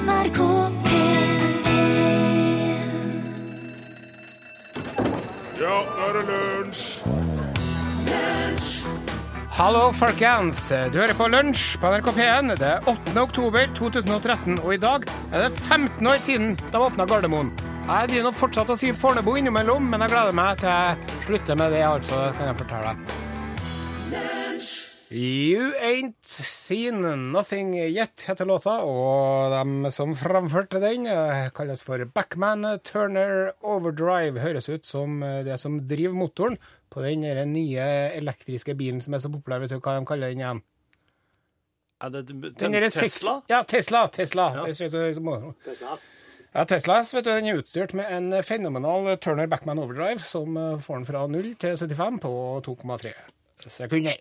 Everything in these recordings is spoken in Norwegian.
NRK P1 Ja, nå er det lunsj! Hallo, folkens. Du hører på Lunsj på NRK P1. Det er 8. oktober 2013, og i dag er det 15 år siden de åpna Gardermoen. Jeg driver nå fortsatt å si Fornebu innimellom, men jeg gleder meg til jeg slutter med det, altså, kan jeg fortelle deg. You Ain't Seen Nothing Yet heter låta, og de som framførte den, eh, kalles for Backman Turner Overdrive. Høres ut som eh, det som driver motoren på den nye elektriske bilen som er så populær. Vet du hva de kaller den igjen? Er det Den den Tesla? seks- Ja, Tesla. Tesla. Ja. Som- Ja, Tesla vet du, den er utstyrt med en fenomenal Turner Backman Overdrive, som eh, får den fra 0 til 75 på 2,3 sekunder.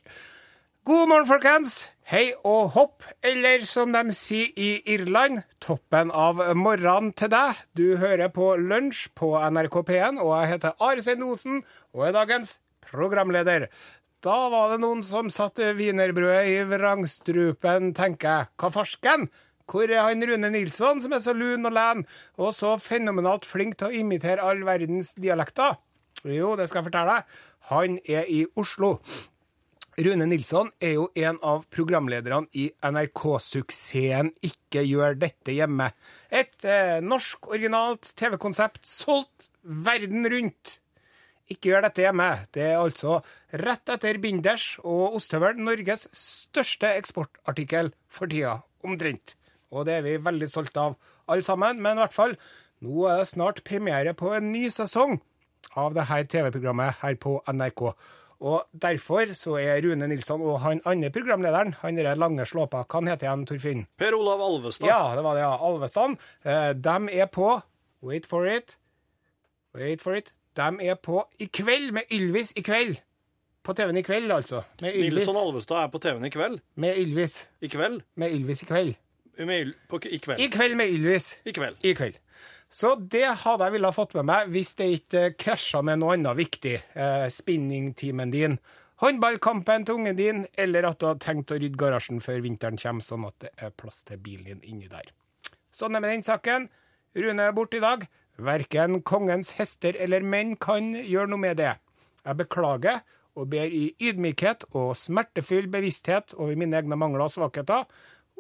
God morgen, folkens! Hei og hopp, eller som de sier i Irland, toppen av morgenen til deg. Du hører på Lunsj på NRK P1, og jeg heter Arsen Osen og er dagens programleder. Da var det noen som satte wienerbrødet i vrangstrupen, tenker jeg. Hva farsken? Hvor er han Rune Nilsson, som er så lun og len, og så fenomenalt flink til å imitere all verdens dialekter? Jo, det skal jeg fortelle deg. Han er i Oslo. Rune Nilsson er jo en av programlederne i NRK-suksessen Ikke gjør dette hjemme. Et eh, norsk originalt TV-konsept solgt verden rundt. Ikke gjør dette hjemme. Det er altså rett etter binders og ostehøvel Norges største eksportartikkel for tida, omtrent. Og det er vi veldig stolte av, alle sammen. Men i hvert fall, nå er det snart premiere på en ny sesong av dette TV-programmet her på NRK. Og derfor så er Rune Nilsson og han andre programlederen, han derre lange slåpa, hva heter igjen, Torfinn? Per Olav Alvestad. Ja, det var det, ja. Alvestad. Eh, de er på Wait for it. Wait for it. De er på i kveld med Ylvis i kveld. På TV-en i kveld, altså. Med Ylvis. Nilsson Alvestad er på TV-en i kveld. Med Ylvis. I kveld. Med Ylvis i kveld. Med, på, I kveld. I kveld med Ylvis. I kveld. I kveld. Så det hadde jeg ville ha fått med meg hvis det ikke krasja med noe annet viktig. Eh, Spinningtimen din, håndballkampen til ungen din, eller at du hadde tenkt å rydde garasjen før vinteren kommer, sånn at det er plass til bilen din inni der. Sånn er med den saken. Rune er borte i dag. Verken kongens hester eller menn kan gjøre noe med det. Jeg beklager og ber i ydmykhet og smertefull bevissthet over mine egne mangler og svakheter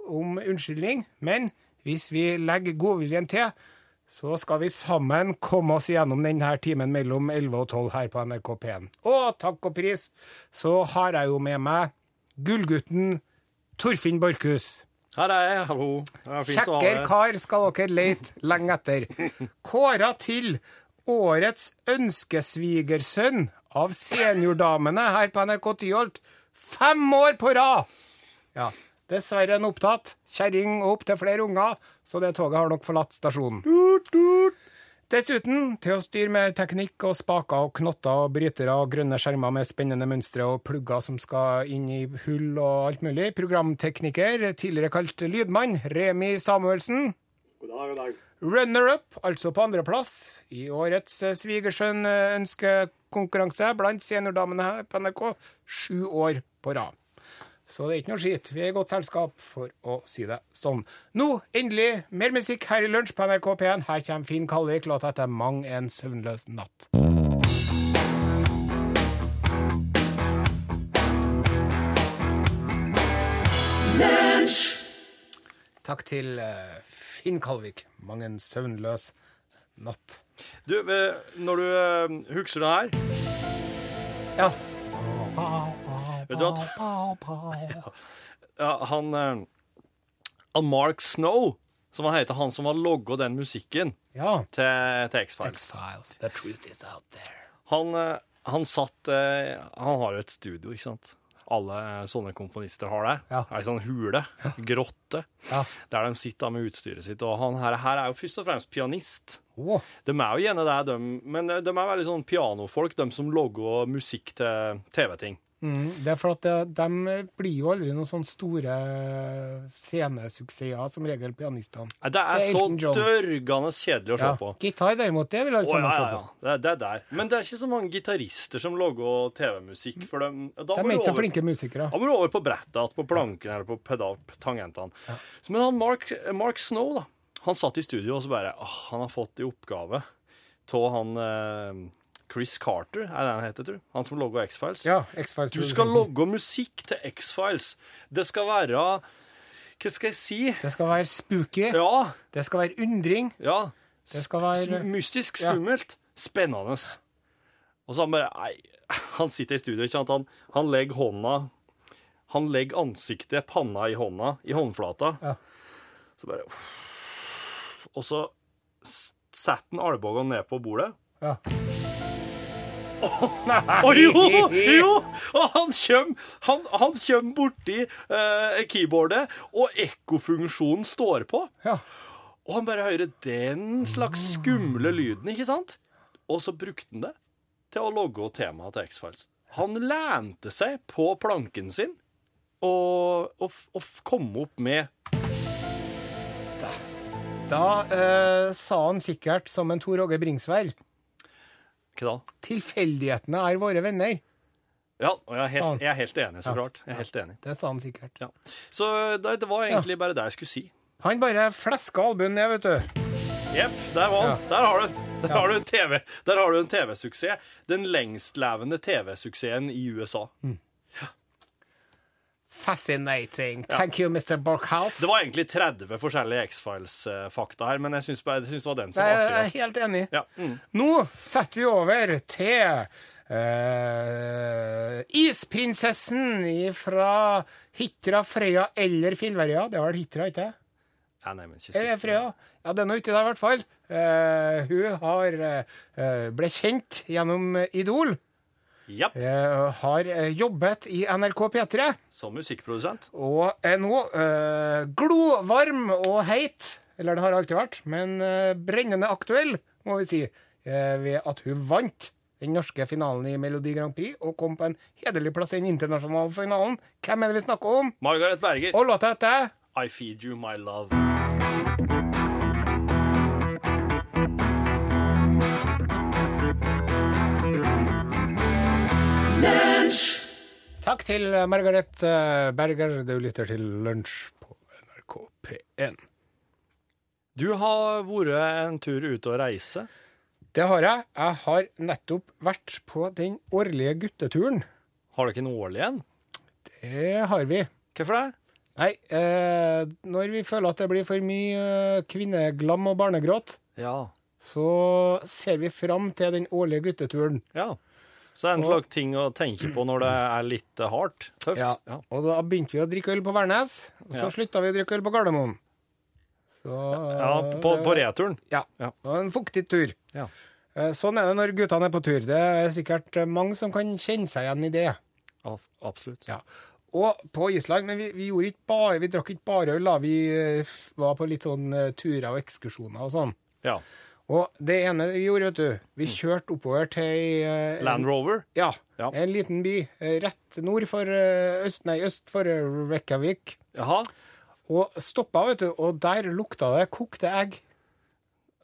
om unnskyldning, men hvis vi legger godviljen til, så skal vi sammen komme oss gjennom denne timen mellom 11 og 12 her på NRK P1. Og takk og pris, så har jeg jo med meg gullgutten Torfinn Borchhus. Her er jeg. Hallo. Er Kjekker kar skal dere lete lenge etter. Kåra til årets ønskesvigersønn av seniordamene her på NRK Tyholt. Fem år på rad! Ja, dessverre en opptatt. Kjerring og opptil flere unger, så det toget har nok forlatt stasjonen. Dessuten til å styre med teknikk og spaker og knotter og brytere og grønne skjermer med spennende mønstre og plugger som skal inn i hull og alt mulig. Programtekniker, tidligere kalt lydmann, Remi Samuelsen. God dag, god dag. Runner-up, altså på andreplass, i årets eh, svigersønn-ønskekonkurranse blant seniordamene her på NRK, sju år på rad. Så det er ikke noe skit. Vi er i godt selskap, for å si det sånn. Nå, endelig, mer musikk her i Lunsj på NRK P1. Her kommer Finn Kalvik, låta etter Mang en søvnløs natt. Takk til eh, Finn Kalvik. Mang en søvnløs natt. Du, eh, når du eh, husker det her Ja. Vet du at ja, han, uh, Mark Snow, som han heter, han som har logga den musikken Ja. til, til X-Files. The truth is out there. Han, uh, han satt uh, Han har jo et studio, ikke sant? Alle sånne komponister har det. Ja. Ei sånn hule, grotte, Ja. der de sitter med utstyret sitt. Og han her, her er jo først og fremst pianist. Oh. De er jo gjerne det, de, men de er veldig sånn pianofolk, de som logger musikk til TV-ting. Mm, det er for at det- de blir jo aldri noen sånne store scenesuksesser, som regel, pianistene. Ja, Det er Det er så dørgende kjedelig å se Ja. på. Gitar derimot, det vil alle Å, sammen ja, se ja, på. Det, det er der. Men det er ikke så mange gitarister som lager TV-musikk. For dem, De er ikke så flinke musikere. Da må du over på brettet, på planken eller på pedal, tangentene. Så, Men han Mark, Mark Snow, da. Han satt i studio og så bare åh, Han har fått i oppgave av han eh, Chris Carter, er det han heter, tror? Han som logga X-Files. Ja, X-Files. Du skal logge musikk til X-Files. Det skal være Hva skal jeg si? Det skal være spooky. Ja. Det skal være undring. ja. Det skal være Mystisk, Mystisk, Ja. skummelt, spennende. Og så han bare Nei, han sitter i studio, ikke sant? Han, han legger hånda Han legger ansiktet, panna i hånda, i håndflata. Ja. Så bare Og så setter han albuen ned på bordet. Ja. Å jo! Jo! Og han kommer, han, han kjem borti eh, keyboardet, og ekkofunksjonen står på. Ja. Og han bare hører den slags skumle lyden, ikke sant? Og så brukte han det til å logge temaet til X-Files. Han lente seg på planken sin og, og, og kom opp med Da eh, sa han sikkert som en Tor Åge Bringsvær Hva da? Tilfeldighetene er våre venner. Ja, og jeg er helt, jeg er helt enig, så klart. Jeg er helt enig. Det sa han sikkert. Ja. Så det, det var egentlig bare det jeg skulle si. Han bare fleska albuen ned, vet du. Jepp, der var han. Der har du den. Der har du en TV. Der har du en TV-suksess. Den lengstlevende TV-suksessen i USA. Fascinating. Thank you, Mr. Borkhouse. Det var egentlig 30 forskjellige X-Files-fakta her, men jeg syns det var den som Jeg er helt enig. Ja. Mm. Nå setter vi over til Uh, Isprinsessen fra Hitra, Frøya eller Filverøya. Det var vel Hitra, ikke det? ja, nei, men ikke sikkert. Frøya? Ja, det er noe uti der, i hvert fall. Uh, hun har uh, ble kjent gjennom Idol. Japp, Eh, har eh, jobbet i NRK P3. som musikkprodusent. Og er nå eh, glovarm og heit, eller det har alltid vært, men eh, brennende aktuell, må vi si, eh, ved at hun vant den norske finalen i Melodi Grand Prix og kom på en hederlig plass i den internasjonale finalen. Hvem er det vi snakker om? Margaret Berger, Og låta heter I Feed You My Love. Takk til Margaret eh, Berger. Du lytter til Lunsj på NRK P1. Du har vært en tur ute og reise. Det har jeg. Jeg har nettopp vært på den årlige gutteturen. Har ikke en årlig en? Det har vi. Hvorfor det? Nei, eh, når vi føler at det blir for mye eh, kvinneglam og barnegråt, Ja. så ser vi fram til den årlige gutteturen. ja. Så det er en Og- slags ting å tenke på når det er litt eh, hardt. Tøft. Ja. Ja. Og da begynte vi å drikke øl på Værnes, og så Ja. slutta vi å drikke øl på Gardermoen. Så Ja, på, på returen. Ja. Ja. Det var en fuktig tur. Ja. Eh, Sånn er det når guttene er på tur. Det er sikkert eh, mange som kan kjenne seg igjen i det. Ab- Absolutt. Ja. Og på Island, men vi, vi gjorde ikke bare, vi drakk ikke bare øl, da. Vi eh, var på litt sånn eh, turer og ekskursjoner og sånn. Ja. Og det ene vi gjorde, vet du, vi kjørte oppover til eh, Land Rover. Ja, Ja. en liten by eh, rett nord for eh, øst, nei, øst for eh, Reykjavik. Jaha. Og stoppa, vet du, og der lukta det kokte egg.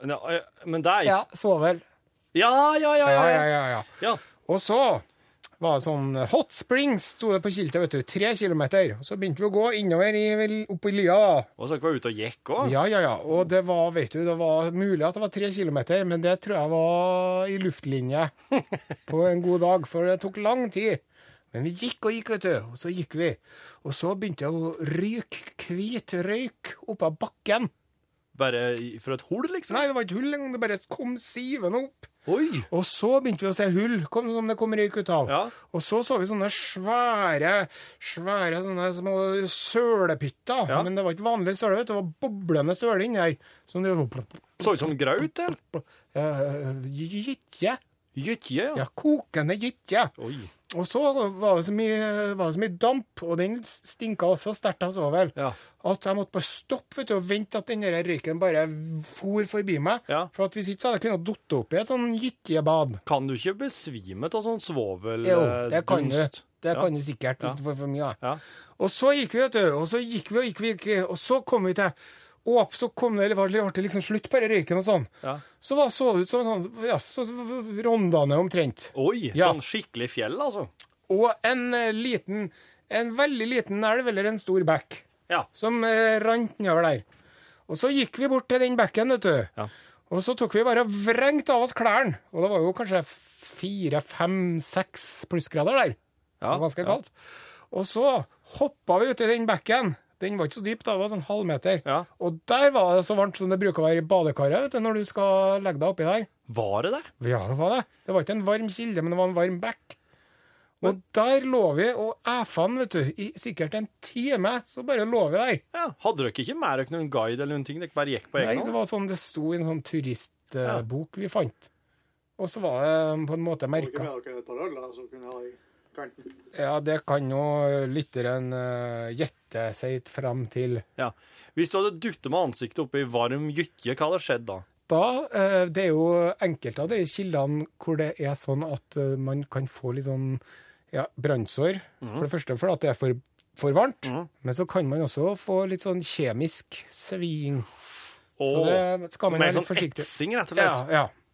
Ja, eh, men Ja, så vel. ja, ja. Ja, ja, ja, ja. ja, ja. ja. Og så var sånn Hot Springs sto det på skiltet, vet du. Tre kilometer. Så begynte vi å gå innover i, opp i lia. Og så dere var ute og gikk òg? Ja, ja, ja. Og det var, vet du, det var mulig at det var tre kilometer, men det tror jeg var i luftlinje på en god dag, for det tok lang tid. Men vi gikk og gikk, vet du, og så gikk vi. Og så begynte det å ryke hvit røyk oppå bakken. Bare for et hull, liksom? Nei, det var ikke hull engang, det bare kom sivende opp. Oi! Og så begynte vi å se hull kom, som det kom røyk ut av. Ja. Og så så vi sånne svære, svære sånne små sølepytter. Ja. Men det var ikke vanlig søle, det var boblende søle inni her. Som drev Så ut som graut, eller? uh, Gytje. Gytje, ja. Ja, kokende gytje. Oi. Og så var det så mye, var det så mye damp, og den stinka også sterkt av svovel. Ja. At jeg måtte bare stoppe vet du, og vente at den røyken bare for forbi meg. Ja. For at hvis ikke så hadde jeg kunnet datt opp i et sånn gytjebad. Kan du ikke besvime av sånn svoveldunst? Jo, eh, det kan du. Det Ja. kan du sikkert hvis du får for mye. Og så gikk vi, vet du. Og så gikk vi og gikk vi og så kom vi til Åp, så kom det, eller var det ble det liksom slutt på den røyken og sånn. Ja. Så var, så det ut som sånn ja, så, rondane omtrent. Oi, Ja. sånn skikkelig fjell, altså. Og en eh, liten, en veldig liten elv eller en stor bekk Ja. som eh, rant nedover der. Og så gikk vi bort til den bekken, vet du. Ja. Og så tok vi bare og vrengte av oss klærne. Og det var jo kanskje fire, fem, seks plussgrader der. Ja, Det var ganske kaldt. Og så hoppa vi uti den bekken. Den var ikke så dyp, da, det var sånn halvmeter. Ja. Og der var det så varmt som det bruker å være i badekaret vet du, når du skal legge deg oppi der. Var det det? Ja, det var det. Det var ikke en varm kilde, men det var en varm bekk. Og der lå vi og æfan, vet du, i sikkert en time. Så bare lå vi der. Ja. Hadde dere ikke med dere noen guide eller noen ting? Dere bare gikk på egen? Nei, det var sånn det sto i en sånn turistbok vi fant. Og så var det på en måte merka. med dere et par øl som kunne ha i kanten? Ja, det kan jo lytteren uh, gjette seg fram til. Ja. Hvis du hadde duttet med ansiktet oppi varm gytje, hva hadde skjedd da? Da, eh, Det er jo enkelte av de kildene hvor det er sånn at eh, man kan få litt sånn ja, brannsår. For det første fordi det er for, for varmt, mm. men så kan man også få litt sånn kjemisk sving. Så Åh, det skal man være litt sånn forsiktig etsing, rett og slett? Ja, ja.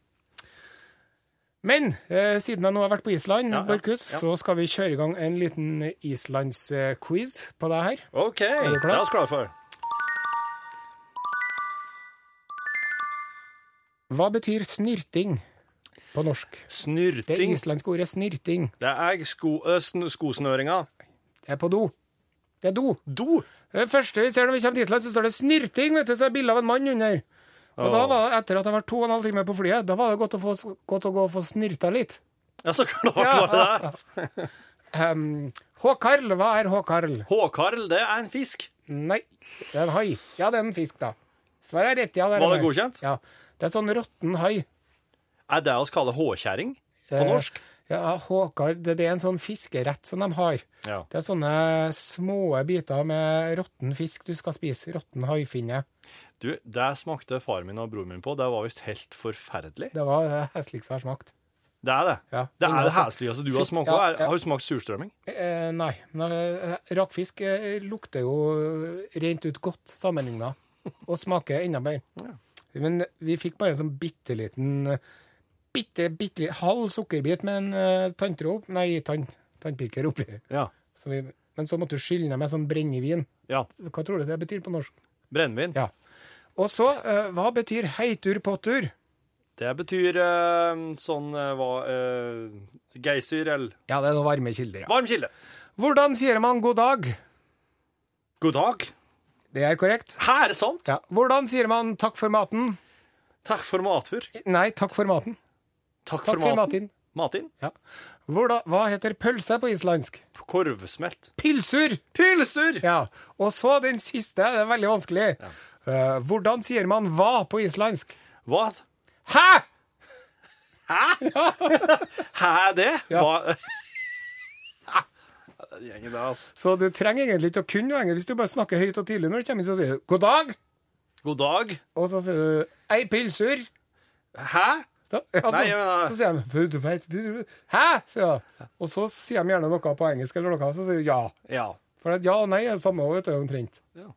Men eh, siden jeg nå har vært på Island, Ja, ja, Borchhus, ja. så skal vi kjøre i gang en liten islandsquiz på deg her. OK, du det er vi klare for. Hva betyr snyrting på norsk? Snyrting? Det islandske ordet snyrting. Det er sko, sn skosnøringa. Det er på do. Det er do. Do. Det første vi ser når vi kommer til Island, så står det 'snyrting', vet du, så er det bilde av en mann under. Og da var det, etter at jeg var to og en halv time på flyet, da var det godt å, få, godt å gå og få snirta litt. Ja, så klart var det det. Um, Håkarl, hva er håkarl? Håkarl, det er en fisk. Nei, det er en hai. Ja, det er en fisk, da. Svaret er rett, ja. Det er Var det godkjent? Ja. Det er sånn råtten hai. Er det vi kaller håkjerring på Eh, norsk? Ja, håkarl, det, det er en sånn fiskerett som de har. Ja. Det er sånne små biter med råtten fisk du skal spise. Råtten haifinne. Du, det smakte far min og broren min på. Det var visst helt forferdelig. Det var det hesligste jeg har smakt. Det er det. Ja. Det er det altså, hesligste du har smakt på. Ja, ja. Har du smakt surstrømming? Eh, nei, men eh, rakfisk eh, lukter jo rent ut godt sammenligna, og smaker enda bedre. Ja. Men vi fikk bare en sånn bitte liten bitte, bitte liten halv sukkerbit med en uh, tanntråd Nei, tann, tannpirker oppi. Ja. Så vi, men så måtte du skylle ned med sånn brennevin. ja. Hva tror du det betyr på norsk? Brennevin. Ja. Og så, eh, hva betyr heitur på tur? Det betyr eh, sånn eh, hva Geysir eller Ja, det er noen varme kilder. Ja. Varm kilde. Hvordan sier man god dag? God dag. Det er korrekt. Her er sant. Ja. Hvordan sier man takk for maten? Takk for matfur. Nei, takk for maten. Takk, Takk for maten. Matin. Ja. Hvordan, hva heter pølse på islandsk? Korvsmelt. Pilsur! Pilsur! Ja. Og så den siste, det er veldig vanskelig. Eh, hvordan sier man hva på islandsk? Hva? Hæ?! Hæ er det? Ja. Hva? Det, altså. Så du trenger egentlig ikke å kunne noe engelsk. Hvis du bare snakker høyt og tidlig når du kommer inn, så sier du 'god dag', God dag. og så sier du 'ei pilsur'. Hæ? Da, altså, Nei, men, så sier de «Vet du vet, vet du- 'hæ?' sier de. Og så sier de gjerne noe på engelsk eller noe, så sier du 'ja'. Ja. For at ja og nei er det samme vet du, omtrent. Ja.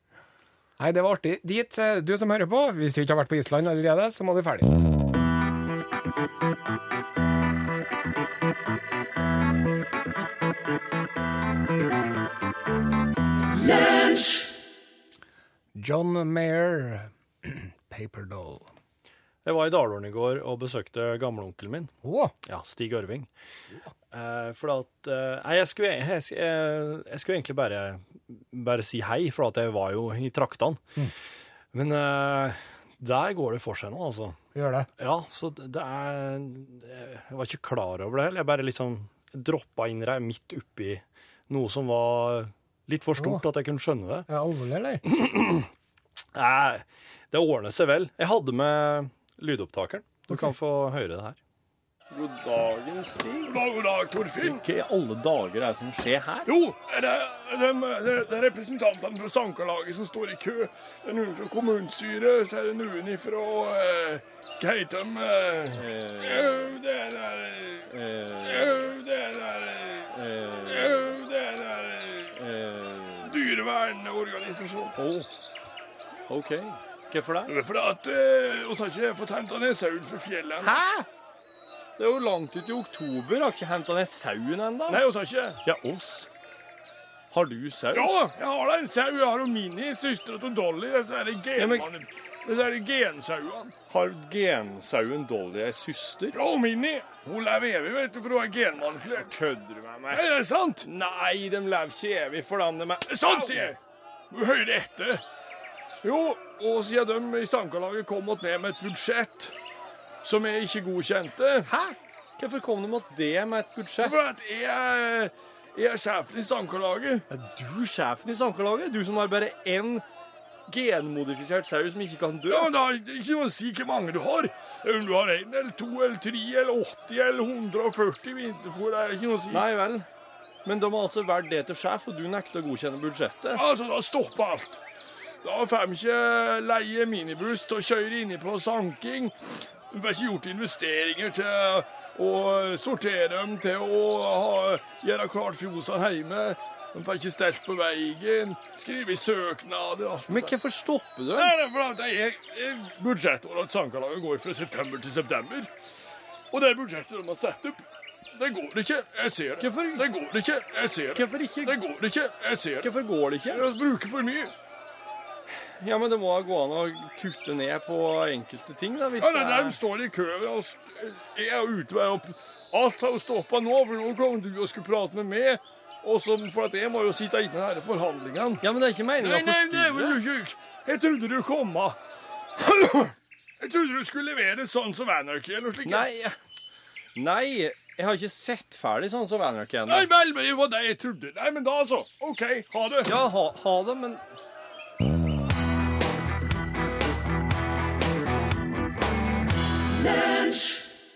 Nei, det var artig. Dit, eh, du som hører på, hvis du ikke har vært på Island allerede, så må du ferdig dit. John Mayer, Paperdoll. Jeg var i Dalåren i går og besøkte gamleonkelen min. Oh. Ja, Stig Ørving. Eh, for at eh, Nei, jeg skulle, jeg, jeg, jeg skulle egentlig bare, bare si hei, for at jeg var jo i traktene. Men uh, der går det for seg nå, altså. gjør det. Ja, så det er Jeg var ikke klar over det heller. Jeg bare liksom droppa inn der midt oppi noe som var litt for stort at jeg kunne skjønne det. Ja, alvorlig, eller? Nei, det ordner seg vel. Jeg hadde med lydopptakeren. Du kan få høre det her. God dagen, Stig. God dag, god dag, Torfinn. Hva i alle dager er det som skjer her? Jo, det er, det er, representantene fra Sankalaget som står i kø. Det er noen fra kommunestyret, så er det noen fra heter de? uh, Det er der Jau, Det er der Jau, Det er der Dyrevernorganisasjon. Oh. OK. Hvorfor det? Det er fordi at eh, oss har ikke fått henta ned sau fra fjellene. Hæ? Det er jo langt ut i oktober. Har ikke henta ned sauen ennå. Nei, oss har ikke. Ja, oss. Har du sau? Ja, jeg har da en sau. Jeg har jo Mini, søstera til Dolly. Disse her genmannen. Disse her gensauene. Har gensauen Dolly ei søster? Ja, Mini. Hun lever evig, vet du, for hun er genmanipulert. Kødder du med meg? Er det sant? Nei, de lever ikke evig, for de er Sånn, sier jeg! Du hører etter. Jo, og siden de i Sankalaget kom opp ned med et budsjett som jeg ikke godkjente Hæ? Hvorfor kom de med det med et budsjett? For at jeg, er- jeg er sjefen i Sankalaget. Er du sjefen i Sankalaget? Du som har bare én genmodifisert sau som ikke kan dø? Ja, men Det har ikke noe å si hvor mange du har. Om du har én eller to eller tre eller 80 eller 140 vinterfôr, det er ikke noe å si. Nei vel. Men de har altså valgt det til sjef, og du nekter å godkjenne budsjettet? Altså, da stopper alt. Da får vi ikke leie minibuss til å kjøre inni på sanking. De får ikke gjort investeringer til å sortere dem, til å ha, gjøre klart fjosene hjemme. De får ikke stelt på veien, skrive søknader alt Men hvorfor stopper du? Nei, det er for at jeg, jeg, Sankalaget går fra september til september. Og det budsjettet de har satt opp, det går ikke. Jeg ser det. Hvorfor? Det går ikke. Jeg ser det. Hvorfor ikke? Det går ikke. Jeg ser det. Hvorfor går det ikke? Jeg bruker for mye. Ja, men det må gå an å kutte ned på enkelte ting, da, hvis Ja, det nei, er De står i kø. og Jeg er ute med opp. Alt har jo stoppa nå, for nå kom du og skulle prate med meg. Og så, for at jeg må jo sitte inne her disse forhandlingene. Ja, men det er ikke meningen å å nei, nei, forstyrre. du ikke Jeg trodde du kom. Jeg trodde du skulle levere sånn som Anarchy eller noe slikt. Nei, nei, jeg har ikke sett ferdig sånn som Anarchy ennå. Nei vel, men det var det jeg trodde. Nei, men da altså. OK, ha det. Ja, ha, ha det, men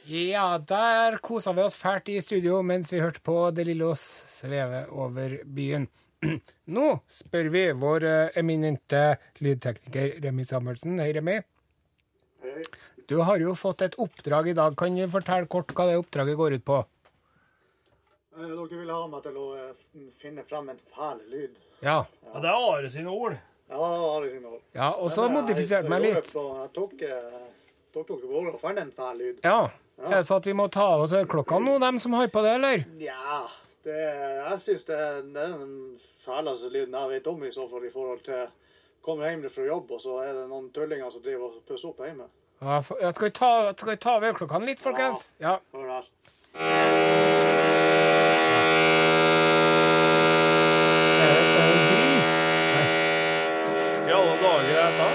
Ja, der kosa vi oss fælt i studio mens vi hørte på De Lillos sveve over byen. Nå spør vi vår eh, eminente lydtekniker Remi Samuelsen. Hei, Remi. Hei. Du har jo fått et oppdrag i dag. Kan du fortelle kort hva det oppdraget går ut på? Eh, Dere vil ha meg til å eh, finne frem en fæl lyd. Ja. Ja, det er Are sine ord. Ja, Are sine ord. ja og så modifiserte jeg- meg litt. på- Jeg tok, eh, tok på ordet og en fæl lyd. Ja. Er det så at vi må ta av oss øreklokkene nå, dem som har på det, eller? Ja, det, jeg syns det, er- det er den fæleste lyden jeg vet om, i så fall i forhold til Kommer hjem fra jobb, og så er det noen tullinger som driver og pusser opp hjemme. Ja, for, ja, skal, vi ta, skal vi ta av øreklokkene litt, folkens? Ja. Hør her. Er det- er det drill? i alle dager er dette?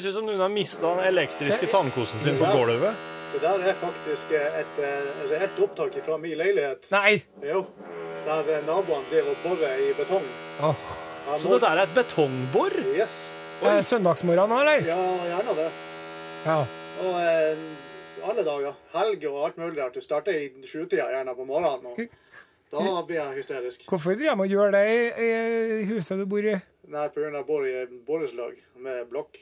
Høres ut som noen har mista den elektriske tannkosen sin på gulvet. Det der er faktisk eh, et eh, reelt opptak fra min leilighet. Nei! Jo. Der eh, naboene driver og borer i betong. Oh. Så det der er et betongbor? Yes. Er søndagsmorgen nå, eller? Ja, gjerne det. Ja. Og eh, alle dager. Helg og alt mulig rart. Du starter i sjutida gjerne på morgenen. Og da blir jeg hysterisk. Hvorfor driver de og gjør det i, i huset du bor i? Nei, på grunn av bor i et borettslag med blokk.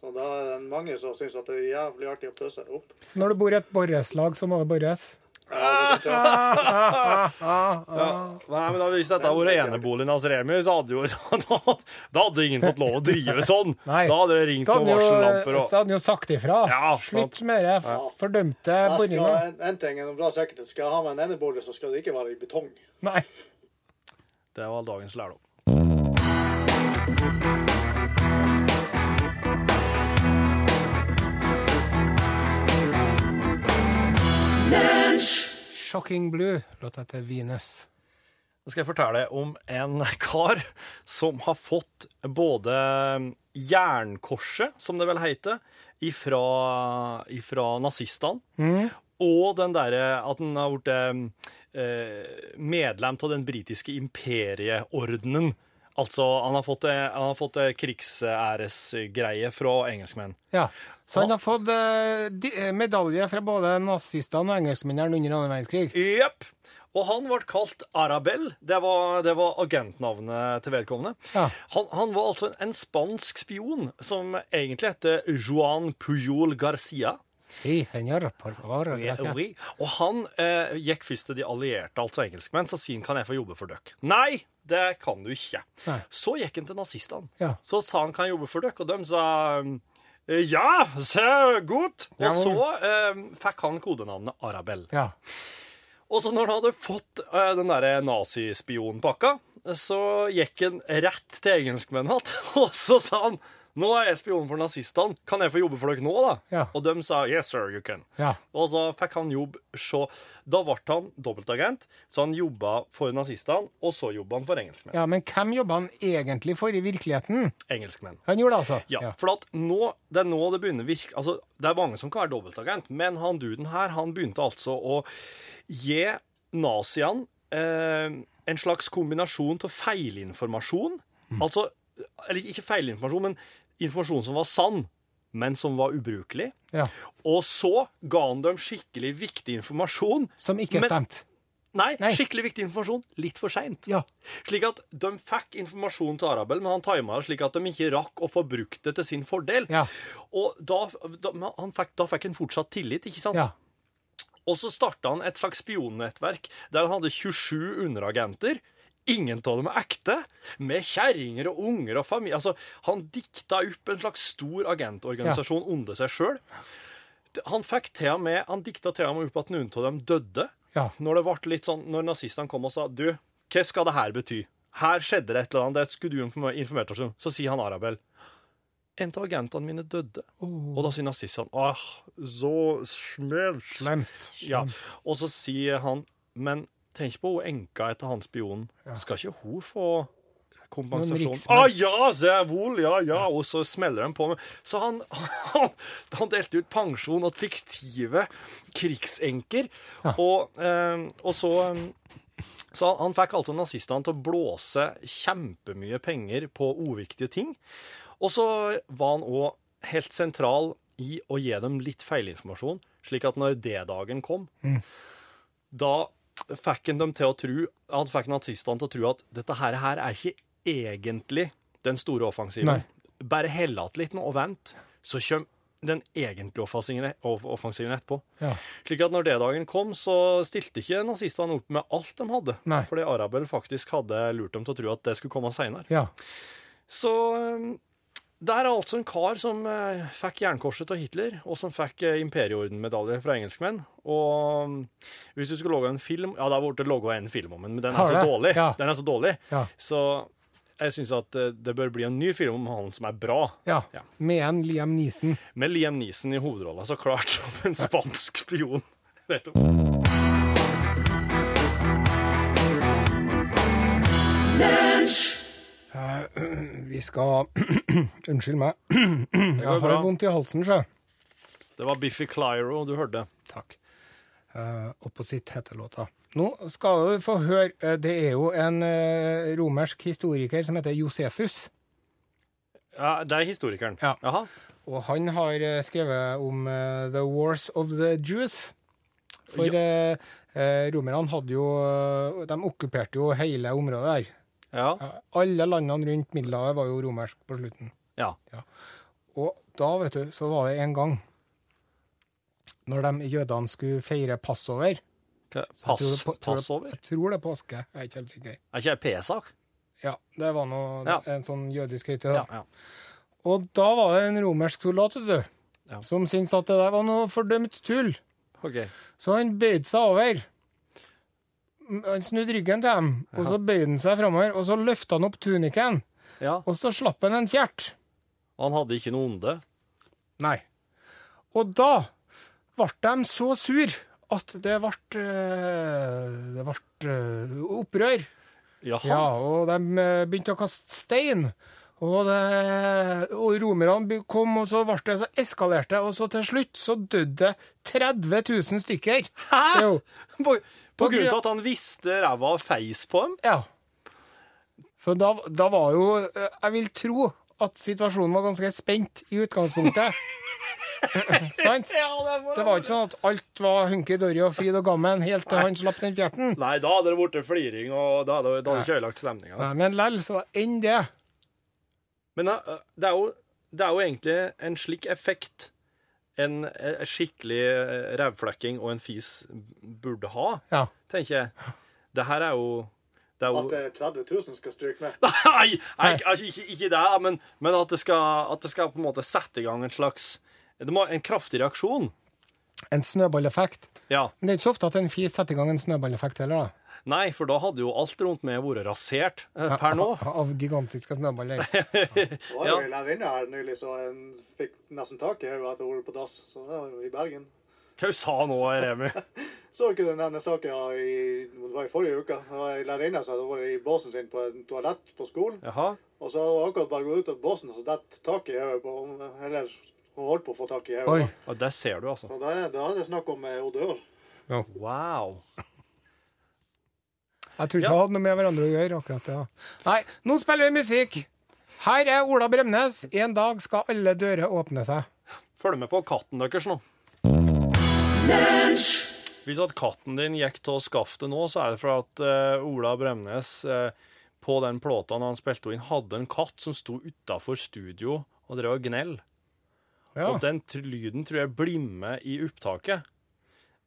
Så da er det mange som syns at det er jævlig artig å pøse opp. Så når du bor i et borettslag, så må det bores? Ja, det ja. Nei, men da, Hvis dette hadde vært eneboligen hans Remi, så hadde jo da, da hadde ingen fått lov å drive sånn. Nei. Da hadde det ringt noen varsellamper. Og... så hadde han jo sagt ifra. Ja, Slutt med det fordømte boringa. en, en ting er bra sikkert. Skal jeg ha meg en enebolig, så skal det ikke være i betong. Nei. Det var dagens lærdom. Shocking Blue, låta til Venus. Nå skal jeg fortelle om en kar som har fått både jernkorset, som det vel heter, ifra, ifra nazistene, og den derre at han har blitt eh, medlem av den britiske imperieordenen. Altså, han har fått, eh, han har fått eh, krigsæresgreie fra engelskmenn. Ja. Så han har fått eh, eh, medalje fra både nazistene og engelskmennene under annen verdenskrig. Jepp. Og han ble kalt Arabel. Det var, det var agentnavnet til vedkommende. Ja. Han, han var altså en, en spansk spion som egentlig heter Juan Pujol Garcia. Sí, senor, por favor. Oui. Og han eh, gikk først til de allierte, altså engelskmenn, så sier han kan jeg få jobbe for dere. Nei, det kan du ikke. Nei. Så gikk han til nazistene. Ja. Så sa han kan jeg jobbe for dere, og de sa eh, ja, så godt. Og så eh, fikk han kodenavnet Arabel. Ja. Og så når han hadde fått eh, den derre nazispionpakka, så gikk han rett til engelskmennene igjen, og så sa han nå er jeg spion for nazistene. Kan jeg få jobbe for dere nå, da? Ja. Og de sa yes, sir, you can. Ja. Og så fikk han jobb så Da ble han dobbeltagent, så han jobba for nazistene, og så jobba han for engelskmenn. ja, Men hvem jobba han egentlig for i virkeligheten? Engelskmenn. Han gjorde det, altså? Ja, for at nå, det er nå det begynner å virke Altså, det er mange som kan være dobbeltagent, men han duden her, han begynte altså å gi naziene eh, en slags kombinasjon av feilinformasjon. Altså, eller ikke feilinformasjon, men informasjon som var sann, men som var ubrukelig. Ja. Og så ga han dem skikkelig viktig informasjon. Som ikke stemte. Nei, Nei. skikkelig viktig informasjon litt for seint. Ja. Slik at de fikk informasjon til Arabel, men han tima det slik at de ikke rakk å få brukt det til sin fordel. Ja. Og da, da, han fikk, da fikk han fortsatt tillit, ikke sant? Ja. Og så starta han et slags spionnettverk der han hadde 27 underagenter. Ingen av dem er ekte, med kjerringer og unger og familie. Altså, han dikta opp en slags stor agentorganisasjon under seg sjøl. Han fikk til og med, han dikta til og med opp at noen av dem døde. Ja. Når det ble litt sånn, når nazistene kom og sa du, hva skal det her bety? Her skjedde det et eller annet, det skulle du inform- informert oss om. Så sier han Arabel en av agentene mine døde. Og da sier nazistene åh, så smelt. Slemt. Ja. Og så sier han men tenk på hun enka etter han spionen. Skal ikke hun få kompensasjon? Å ah, ja, sehr wohl, ja, ja. Og så smeller de på med Så han, han, han delte ut pensjon til fiktive krigsenker. Og, eh, og så eh, så han fikk altså nazistene til å blåse kjempemye penger på uviktige ting. Og så var han òg helt sentral i å gi dem litt feilinformasjon, slik at når D-dagen kom, da fikk han dem til å tro, han fikk nazistene til å tro at dette her, her er ikke egentlig den store offensiven. Nei. Bare hell igjen litt nå og vent, så kommer den egentlige offensiven, offensiven etterpå. Ja. Slik at når D-dagen kom, så stilte ikke nazistene opp med alt de hadde. Nei. Fordi Arabel faktisk hadde lurt dem til å tro at det skulle komme seinere. Ja. Så det er altså en kar som eh, fikk jernkorset av Hitler, og som fikk eh, imperieordenmedalje fra engelskmenn. Og um, hvis du skulle lage en film Ja, det har blitt laga en film om den, men den er så dårlig. Ja. Den er så dårlig. Ja. Så jeg syns at eh, det bør bli en ny film om han som er bra. ja. Ja. Med en Liam Neeson. Med Liam Neeson i hovedrolla, så klart som en spansk spion. Rett opp. Vi skal Unnskyld meg. Jeg har bra. vondt i halsen, sjø. Det var Biffy Clyro du hørte. Takk. Uh, Opposit heter låta. Nå skal du få høre eh, Det er jo en eh, romersk historiker som heter Josefus. Ja, Det er historikeren. Ja. Jaha. Og han har eh, skrevet om eh, The Wars of the Jews. For ja. eh, romerne hadde jo eh, De okkuperte jo hele området der. Ja. Ja, Alle landene rundt Middelhavet var jo romersk på slutten. ja. Og da, vet du, så var det en gang når de jødene skulle feire passover Hva- jeg tror det på- tror passover? Jeg tror det er påske. Jeg er ikke helt sikker. Er ikke det Pesach? Ja, det var noe, Ja. en sånn jødisk høytid. Ja. ja. Og da var det en romersk soldat, vet du, Ja. som syntes at det der var noe fordømt tull. Okay. Så han bøyde seg over. Han snudde ryggen til dem, og så bøyde han seg framover, og så løfta han opp tunikken, Ja. og så slapp han en fjert. Han hadde ikke noe onde. Nei. Og da ble de så sur at det ble, eh, det ble eh, opprør. Jaha. Ja, og de eh, begynte å kaste stein. Og, det, og romerne kom, og så ble det så eskalerte, og så til slutt så døde det 30 000 stykker. Hæ?! Jo, På, grunn av at han visste ræva av feis på dem? ja. For da, da var jo eh, Jeg vil tro at situasjonen var ganske spent i utgangspunktet. Sant? Det var ikke sånn at alt var hunky-dory og fryd og gammen helt til han slapp den fjerten. Nei, da hadde det blitt fliring, og da hadde det hadde ikke ødelagt stemninga. Men lell, så enn det. Men uh, det er, jo, det er jo egentlig en slik effekt en, eh, skikkelig eh, rævflekking og en fis burde ha, Ja. tenker jeg. Det her er jo det er jo At eh, 30 000 skal stryke med. Nei, nei altså, ikke, ikke det, men, men at, det skal, at det skal på en måte sette i gang en slags det må, En kraftig reaksjon. En snøballeffekt. Ja. Men det er ikke så ofte at en fis setter i gang en snøballeffekt heller, da. Nei, for da hadde jo alt rundt meg vært rasert eh, per nå. Av gigantiske snøballer. Det Ja. en venninne her nylig så en fikk nesten tak i hodet etter å ha vært på dass. Så det var jo i Bergen. Hva du sa nå, Remi? Så ikke den ene saken i, det var i forrige uke? Det var en lærerinne som hadde vært i båsen sin på en toalett på skolen. Jaha. Og så hadde hun akkurat bare gått ut av båsen, og så datt taket i hodet på henne. Eller hun holdt på å få tak i Oi. hodet. Ja, der ser du, altså. Så da, da er det snakk om odør. Ja. Wow. Jeg tror ikke Ja. det hadde noe med hverandre å gjøre, akkurat det. Ja. Nei, nå spiller vi musikk. Her er Ola Bremnes. En dag skal alle dører åpne seg. Følg med på katten deres nå. Hvis at katten din gikk å skaffe nå, så er det for at uh, Ola Bremnes uh, på den plata når han spilte inn, hadde en katt som sto utafor studio og drev og gnell. Ja. Og den lyden tror jeg blir med i opptaket.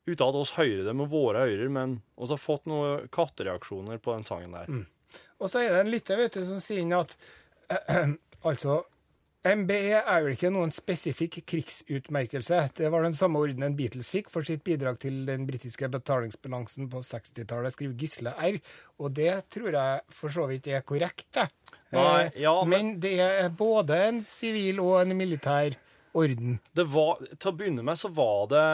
Uten at oss hører det med våre ører, men vi har fått noen kattereaksjoner på den sangen der. Og så er det en lytter vet du, som sier inn at altså MBE er vel ikke noen spesifikk krigsutmerkelse. Det var den samme ordenen Beatles fikk for sitt bidrag til den britiske betalingsbalansen på 60-tallet, skriver Gisle R. Og det tror jeg for så vidt er korrekt, det. Nei, Eh, ja, men- men det er både en sivil og en militær orden. Det var, til å begynne med så var det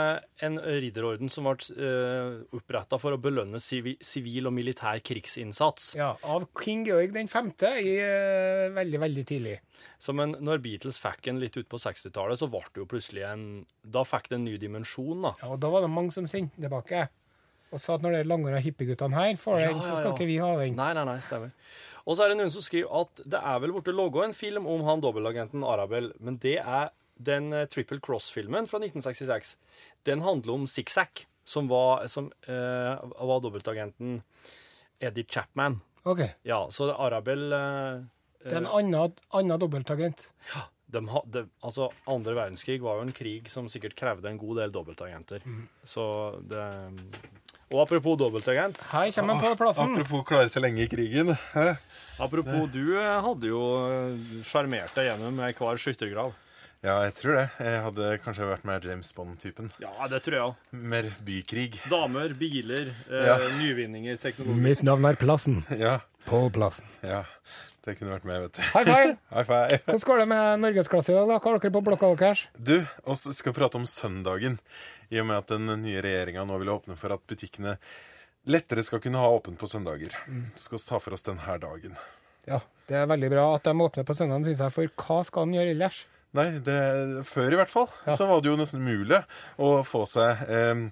en ridderorden som ble uh, oppretta for å belønne sivi, sivil og militær krigsinnsats. Ja, Av King Georg den femte i, uh, veldig, veldig tidlig. Så men når Beatles fikk en litt ut på 60-tallet, så ble det jo plutselig en Da fikk det en ny dimensjon, da. Ja, og Da var det mange som sendte tilbake og sa at når det er langere hippieguttene her får den, Ja, så ja, skal ikke vi ha den. Nei, nei, nei, stemmer. Og så er det noen som skriver at det er vel blitt laga en film om han dobbeltagenten Arabel, men det er den eh, Triple Cross-filmen fra 1966. Den handler om Zigzag, som var, som, eh, var dobbeltagenten Eddie Chapman. Ok, Ja, så Arabel eh, Det er en annen, annen dobbeltagent. de hadde, altså, Andre verdenskrig var jo en krig som sikkert krevde en god del dobbeltagenter. Så det Og apropos dobbeltagent. Her kommer han på plassen. Apropos klare seg lenge i krigen. Hæ? Apropos, du eh, hadde jo eh, sjarmert deg gjennom hver skyttergrav. Ja, jeg tror det. Jeg hadde kanskje vært mer James Bond-typen. Ja, det tror jeg også. Mer bykrig. Damer, biler, eh, Ja. nyvinninger, teknologi. Mitt navn er Plassen. Ja, Pål Plassen. ja. Det kunne vært meg, vet du. High five! High five. Hvordan går det med norgesklasse i dag? da? Hva har dere på blokka deres? Du, oss skal prate om søndagen. I og med at den nye regjeringa nå vil åpne for at butikkene lettere skal kunne ha åpent på søndager. Så skal vi ta for oss denne dagen. Ja, Det er veldig bra at de åpner på søndagen, syns jeg. For hva skal en gjøre ellers? Nei, det, før i hvert fall, så var det jo nesten umulig å få seg eh,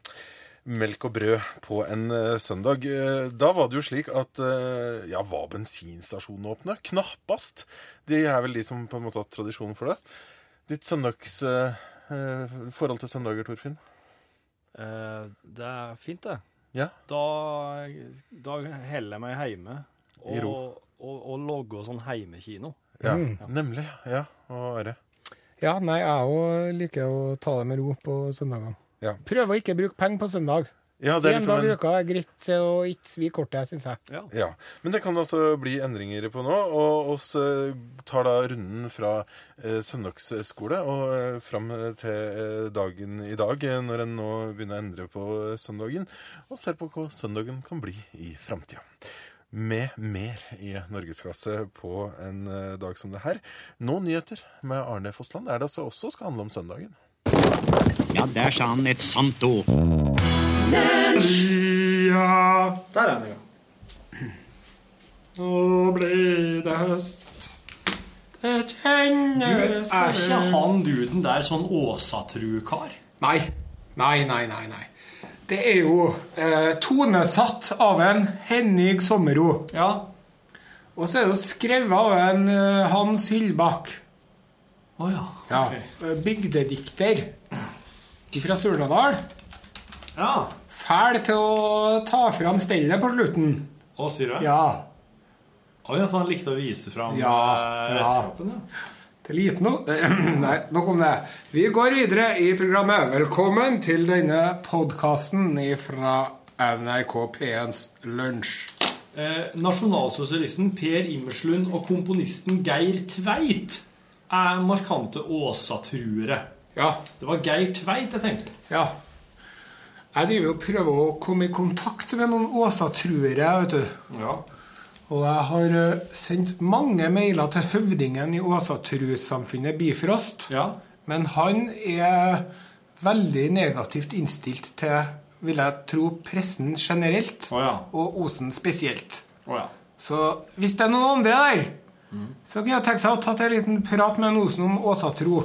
melk og brød på en uh, søndag. Uh, da var det jo slik at uh, Ja, var bensinstasjonene åpne? Knappast. De er vel de som på en måte har hatt tradisjon for det. Ditt søndags forhold til søndager, Torfinn? Det er fint, det. Ja. Da, da heller jeg meg hjemme og, I ro. og, og logger sånn heimekino. ja. Mm. Nemlig. Ja. Og Are. Ja, nei, jeg òg liker å ta det med ro på søndagene. Ja. Prøve å ikke bruke penger på søndag. Ja, det er En liksom dag i uka er greit å ikke svi kortet, syns jeg. Ja. Ja, Men det kan altså bli endringer på nå. Og oss eh, tar da runden fra eh, søndagsskole og eh, fram til eh, dagen i dag, eh, når en nå begynner å endre på eh, søndagen, og ser på hva søndagen kan bli i framtida. Med mer i norgesklasse på en eh, dag som det her. Nå nyheter med Arne Fossland, der det altså også skal handle om søndagen. Ja, der sa han et sant ord. Ja, Der er den, ja. nå blir det høst. Det Du, er ikke han duden der sånn Åsatru-kar? Nei. Nei, nei, nei. nei. Det er jo eh, tonesatt av en Henning Sommero. Ja. Og så er det jo skrevet av en eh, Hans Hyllbakk. Å ja. Ja. eh, Bygdedikter fra Surnadal. Ja. Fæl til å ta fram stellet på slutten. Å, sier du? Ja. Ja, så han likte å vise fram Ja, eh, ja. redskapen, ja. Det er lite nå. Nei, nok om det. Vi går videre i programmet. Velkommen til denne podkasten fra NRK P1s Lunsj. Eh, nasjonalsosialisten Per Immerslund og komponisten Geir Tveit er markante åsatruere. Ja. Det var Geir Tveit jeg tenkte. Ja. Jeg driver og prøver å komme i kontakt med noen åsatruere, vet du. Ja. Og jeg har eh, sendt mange mailer til høvdingen i Åsatrussamfunnet, Bifrost. Ja. Men han er veldig negativt innstilt til, vil jeg tro, pressen generelt. Oh, ja. Og Osen spesielt. Oh, ja. Så hvis det er noen andre der, så kunne jeg tenke seg å ta en liten prat med en Osen om åsatro.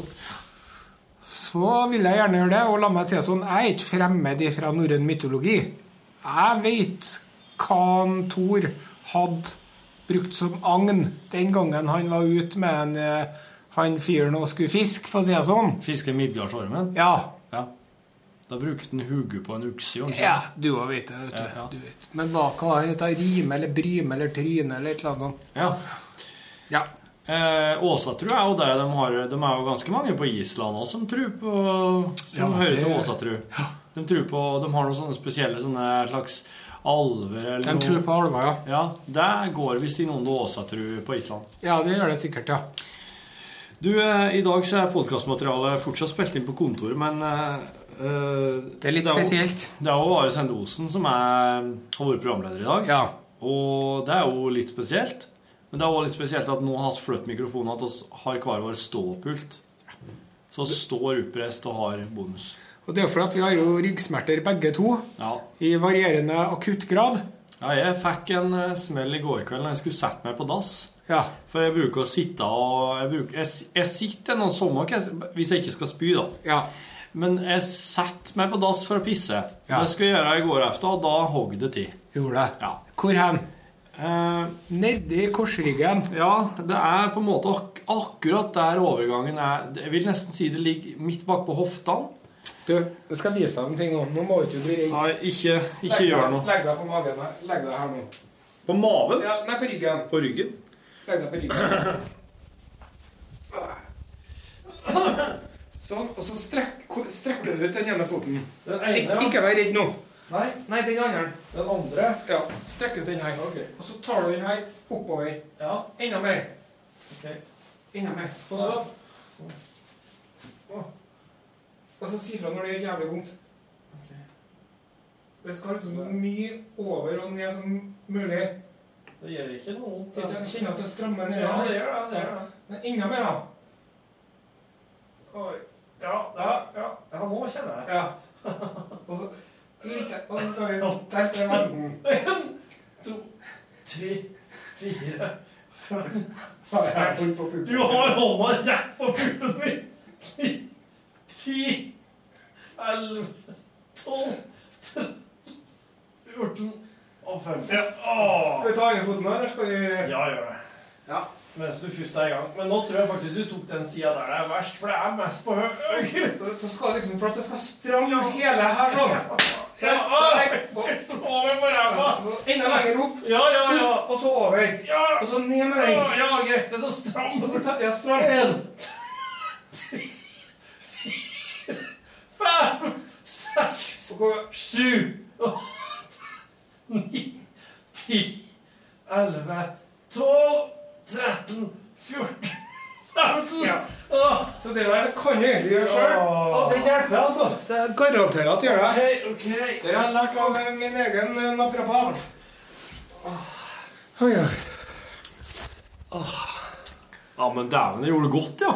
Så vil jeg gjerne gjøre det. Og la meg si det sånn, jeg er ikke fremmed fra norrøn mytologi. Jeg vet hva Thor hadde brukt som agn den gangen han var ute med en, eh, han fyren og skulle fiske, for å si det sånn. Fiske Midgardsormen? Ja. Ja. Da brukte han hodet på en ukse? Ja, du òg vet det. vet du. Ja, ja. vet. Men hva kan han hete? Rime eller bryme eller tryne eller et eller annet sånt? Ja. Ja. Eh, Åsatru er jo det de har De er jo ganske mange på Island òg som tror på Som Ja, hører til Åsatru. De tror på De har noen sånne spesielle sånne slags alver eller De noe. tror på alver, ja. Ja, det går visst i noen Åsatru på Island. Ja, det gjør det sikkert, ja. Du, eh, I dag så er podkastmaterialet fortsatt spilt inn på kontoret, men eh, eh, Det er litt jo- spesielt. Det er jo Are Sende Osen som er, har vært programleder i dag. Ja. Og det er jo litt spesielt. Men det er også litt spesielt at nå har vi flyttet mikrofonen, at vi har hver vår ståpult. Så står oppreist og har bonus. Og det er fordi at vi har jo ryggsmerter begge to, Ja. i varierende akutt grad. ja, jeg fikk en eh, smell i går kveld når jeg skulle sette meg på dass. Ja. For jeg bruker å sitte og Jeg, bruker, jeg, jeg sitter noen sommer hvis jeg ikke skal spy, da. ja. Men jeg setter meg på dass for å pisse. Ja. Det skulle jeg gjøre i går efter, og da hogg det til. Gjorde det. Ja. Hvor hen? Eh, Nedi korsryggen. Ja, det er på en måte ak akkurat der overgangen er Jeg vil nesten si det ligger midt bak på hoftene. Du, jeg skal vise deg en ting nå. Nå må du ikke bli redd. Nei, ikke, ikke gjør noe. Legg deg på magen. her. Legg deg her nå. På maven? Ja, nei, på ryggen. På ryggen? Legg deg på ryggen. Sånn, og så strekk, strekker du ut den ene foten. Den ene, Ik ikke vær redd nå. Nei, Nei, den andre. den andre. Ja, strekk ut den her. Og så tar du den her oppover. Ja, Enda mer. ok. Enda mer. Og så Og så si fra når det gjør jævlig vondt. Det skal liksom så mye over og ned som mulig. Det gjør ikke noe vondt. Jeg kjenner at det strammer ned. Ja, det gjør det. det, gjør det. Men enda mer, da. Oi. Ja, ja, ja. ja, nå kjenner jeg. Ja. Og så litt Og så skal vi telle til verden. En, to, tre, fire, fem puppen? Du har hånda rett på puppen min! Ti, elleve, tolv, tretten, fjorten og femten. Ja, Skal vi ta andre foten, her, eller skal vi ja, gjør det. Ja. Mens du først er i gang. Men nå tror jeg faktisk du tok den sida der det er verst, for det er mest på høyre. Så, så skal liksom For at det skal stramme hele her sånn. Så, Ja, over på ræva! Enda lenger opp. Ja, ja, ja. Og så over. Ja, Og så ned med den. ja, greit. Det er så stramt. Ja, stram. En, to, tre, fire, fem, seks, sju, ni, ti, elleve, tolv, tretten, fjorten. Ja. Så det der kan du egentlig gjøre sjøl. Og det hjelper, altså. Det er garanterer at det gjør det. Ok, ok. Det har jeg lært av min egen eh, naprapat. Oi, oi. Ja, men dæven, det gjorde godt, ja.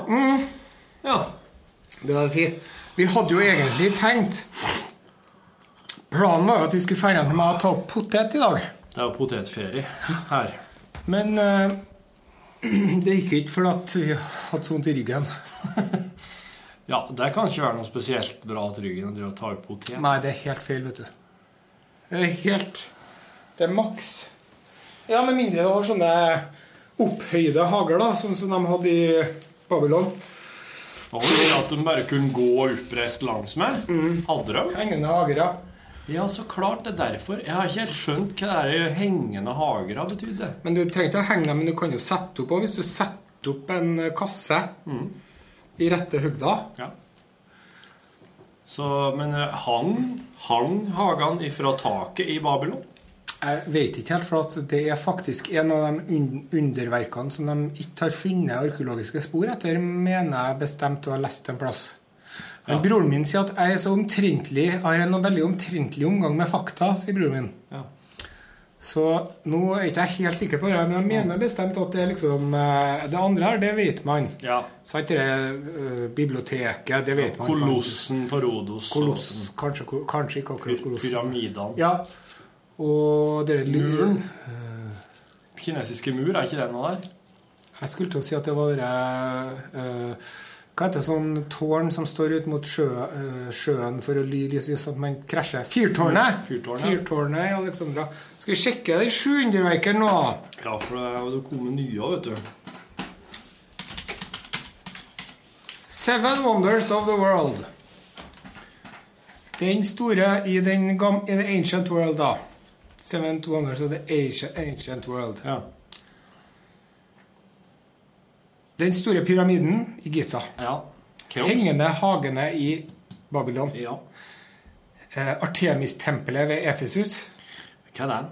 Ja. Det vil si, vi hadde jo egentlig tenkt Planen var jo at vi skulle dra til meg og ta opp potet i dag. Det er jo potetferie her. Men uh, det gikk ikke fordi at vi hadde så vondt i ryggen. Ja, det kan ikke være noe spesielt bra at ryggen driver og tar potet. Nei, det er helt feil, vet du. Det er helt Det er maks. Ja, med mindre du har sånne opphøyde hager, da, sånn som de hadde i Babylon. Og at de bare kunne gå oppreist langs meg. Hadde de? Hengende hagera. ja. Så klart det er derfor. Jeg har ikke helt skjønt hva det er hengende hagera betydde. Men du trenger ikke å henge dem, men du kan jo sette opp òg. Hvis du setter opp en kasse kasse i rette høgda Ja. Så, men eh, hang, hang hagene ifra taket i Babylon? Jeg vet ikke helt, for det er faktisk en av de underverkene som de ikke har funnet arkeologiske spor etter, mener jeg bestemt å ha lest en plass. Men broren min sier at jeg er så omtrentlig har en veldig omtrentlig omgang med fakta, sier broren min. Ja. Så nå er ikke jeg helt sikker på det, men jeg mener bestemt at det er liksom eh, Det andre her, det vet man. ja. Sant? Det eh, biblioteket, det vet man. Kolossen på Rodos. Koloss. Kanskje, kanskje ikke akkurat kolossen. Pyramidene. Ja. Og dere Muren. Kinesiske mur, er ikke det noe der? Jeg skulle til å si at det var dere uh, Hva heter det sånn tårn som står ut mot sjø, uh, sjøen for å lyde at man krasjer? Fyrtårnet! Fyrtårnet. Fyrtårnet i Alexandra. Skal vi sjekke de sju underverkene nå? Ja, for det er jo kommet nye vet du. Seven Wonders of the World. Den store i den gamle ancient world, da. Seven Wonders of the ancient, ancient world. Ja. Den store pyramiden i Giza. ja. Hengende hagene i Babylon. Ja. Eh, Artemis-tempelet ved Efesus. Hva er den?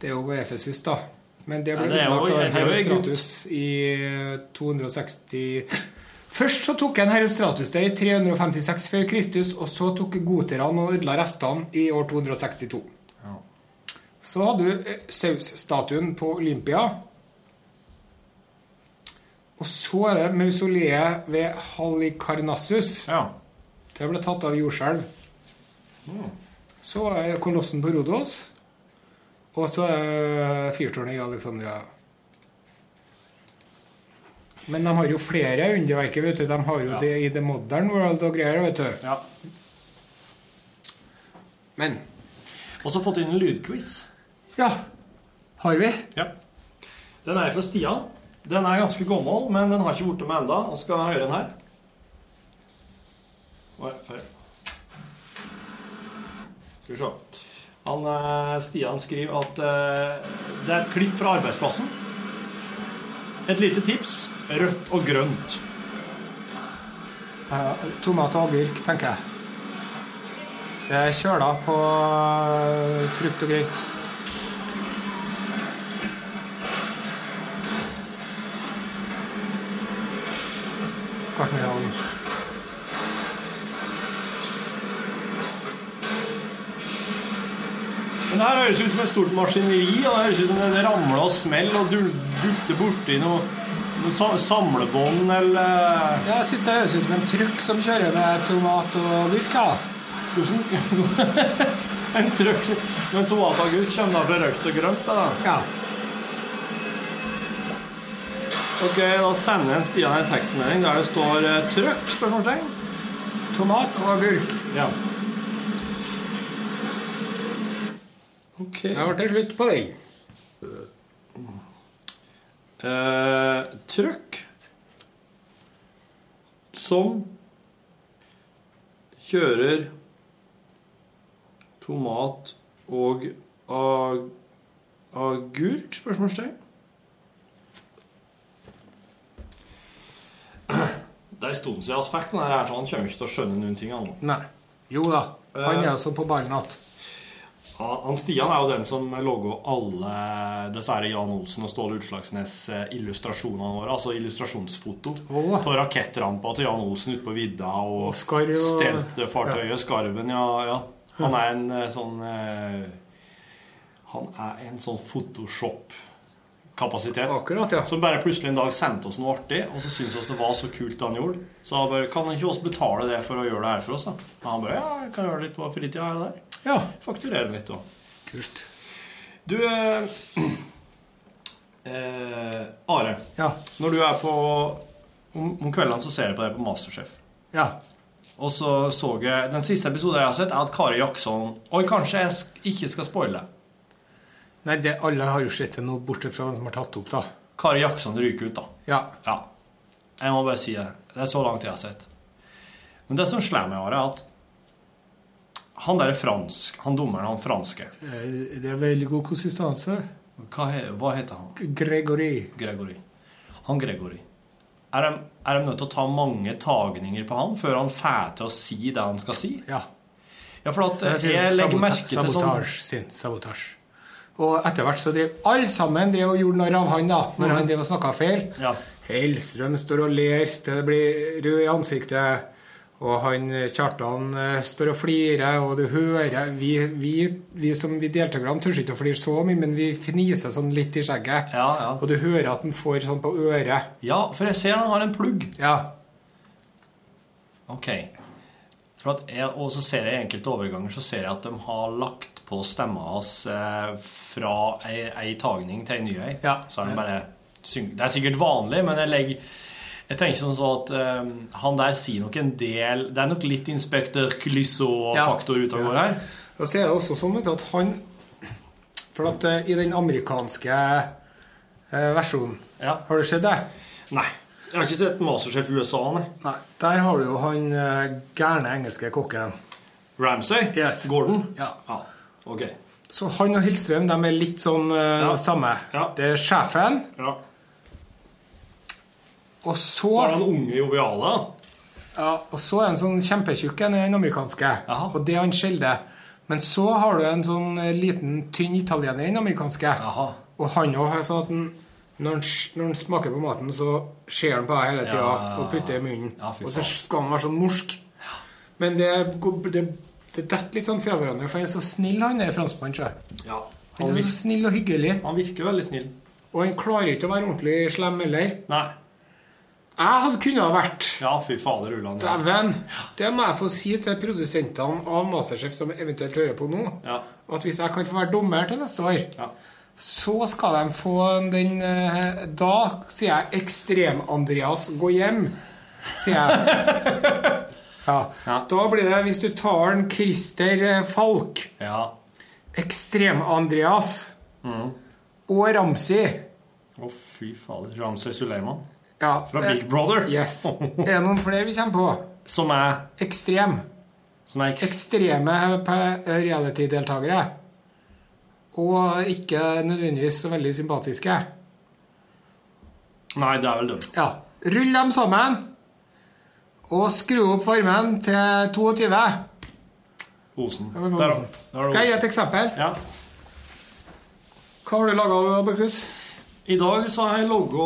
Det er jo ved Efesus, da. Men det ble det er ødelagt av det er Herostratus i eh, 260 Først så tok en Herostratus det i 356 før Kristus, og så tok goterne og ødela restene i år 262. Så hadde du eh, Zeus-statuen på Olympia. Og så er det mausoleet ved Halikarnassus. Ja. Det ble tatt av jordskjelv. Så er kolossen på Rodos. Og så er fyrtårnet i Alexandria. Men de har jo flere underverker. vet du. De har jo Ja. det i The Modern World og greier. vet du. ja. Men Og så fått inn en lydquiz. Ja, har vi? Ja. Den er fra Stian. Den er ganske gammel, men den har ikke blitt med enda. Og skal høre den her. Oi, feil. Skal vi se. Han, eh, Stian skriver at eh, det er et klipp fra arbeidsplassen. Et lite tips. Rødt og grønt. Uh, tomat og agurk, tenker jeg. Kjøla på frukt og grønt. Høres ut som et stort maskineri. og Det høres ut som det ramler og smeller og dufter borti noe, noe samlebånd eller Ja, jeg synes det høres ut som en trukk som kjører med tomat og agurk. En trukk Men tomat og agurk kommer da fra rødt og grønt, da. ja. Ok, Da sender Stian en tekstmelding der det står eh, 'trøkk?' spørsmålstegn. Tomat og agurk. Ja. Ok. Da ble det slutt på den. Eh, trøkk som kjører tomat og ag agurk? Spørsmålstegn. Det er en stund siden vi fikk den her, så han kommer ikke til å skjønne noen ting. Han. Nei. Jo da. Han er jo så på ballen Ja, han Stian er jo den som lager alle dessverre Jan Olsen og Ståle Utslagsnes eh, våre. Altså illustrasjonsfoto av oh. rakettrampa til Jan Olsen ute på vidda og, Og steltfartøyet ja. Skarven. Ja, ja. Han er en eh, sånn eh, Han er en sånn Photoshop-kapasitet. Akkurat, ja. Som bare plutselig en dag sendte oss noe artig, og så syntes oss det var så kult det han gjorde. Så han bare, kan ikke oss betale det for å gjøre det her for oss? da? Og han bare ja, jeg kan gjøre det litt på fritida her og der. Ja. Fakturere litt, da. Kult. Du eh, eh, Are, Ja. når du er på Om, om kveldene så ser jeg på deg på Masterchef. ja. Og så så jeg Den siste episoden jeg har sett, er at Kari Jackson Oi, kanskje jeg ikke skal spoile. Nei, det, alle har jo sett det nå, bortsett fra den som har tatt opp, da. Kari Jackson ryker ut, da. Ja. Ja. Jeg må bare si det. Det er så langt jeg har sett. Men det som slår meg, Are, er at han der er fransk, han dommeren, han franske Eh, Det er veldig god konsistanse. Hva, he, hva heter han? Gregory. Gregory. Han Gregory. Er de, er de nødt til å ta mange tagninger på han før han får til å si det han skal si? Ja. Ja, for at jeg jeg legger merke til sånn Sabotasje sin. Sabotasje. Og etter hvert så drev alle sammen drev og gjorde narr av han, da. Når han drev og snakka feil. Ja. Hellstrøm står og ler til det blir rød i ansiktet. Og han eh, Kjartan eh, står og flirer, og du hører Vi, vi, vi som vi deltakerne tør ikke å flire så mye, men vi fniser sånn litt i skjegget. Ja, ja. Og du hører at han får sånn på øret. Ja, for jeg ser han har en plugg. Ja. Ok. For at jeg, og så ser jeg i enkelte overganger så ser jeg at de har lagt på stemma hans eh, fra ei, ei tagning til ei ny ei. Ja. Så er de bare. Det er sikkert vanlig, men jeg legger jeg tenker sånn så at um, han der sier nok en del Det er nok litt Inspektør Clysso-faktor ute og går her. Og så er det også sånn ut at han For at uh, i den amerikanske uh, versjonen Ja. Har du sett det? Nei. Jeg har ikke sett Masterchef USA, nei. Nei. Der har du jo han uh, gærne engelske kokken. Ramsay? Yes. Gordon? Ja. Ja. Ok. Så han og Hillstrøm de er litt sånn uh, Ja. samme. Ja. Det er sjefen, Ja. Og så, Så er det den unge joviale. ja, og så er han sånn kjempetjukk en den amerikanske. Aha. Og det er han sjelden. Men så har du en sånn eh, liten, tynn italiener i den amerikanske. Jaha. Og han òg har sånn at han, når, han, når han smaker på maten, så ser han på deg hele tida Ja, og putter i munnen. Ja, og så skal han være sånn morsk. Men det, det, det detter litt sånn fra hverandre, for han er så snill, han er franskmannen. Ja. Han Han, er så snill og hyggelig. han virker veldig snill. Og han klarer ikke å være ordentlig slem heller. Nei. Jeg hadde kunnet ha vært Ja, fy fader, Ulland. Dæven! Det må jeg få si til produsentene av Masterchef som eventuelt hører på nå. Ja. At hvis jeg kan få være dommer til neste år, Ja. så skal de få den eh, Da sier jeg Ekstrem-Andreas gå hjem, sier jeg. Ja. Ja. Da blir det, hvis du tar en Christer eh, Falk, Ja. Ekstrem-Andreas Mm. og Ramsi Å, fy fader. Ramsi Suleiman. Ja, Fra eh, Big Brother. Yes. Er det noen flere vi kommer på? Som er, Ekstrem. som er ekst... ekstreme reality-deltakere. Og ikke nødvendigvis så veldig sympatiske. Nei, det er vel dem. Ja. Rull dem sammen. Og skru opp varmen til 22. Osen. Der, der er Skal jeg gi et eksempel? Ja. Hva har du laga, Borchhus? I dag så har jeg laga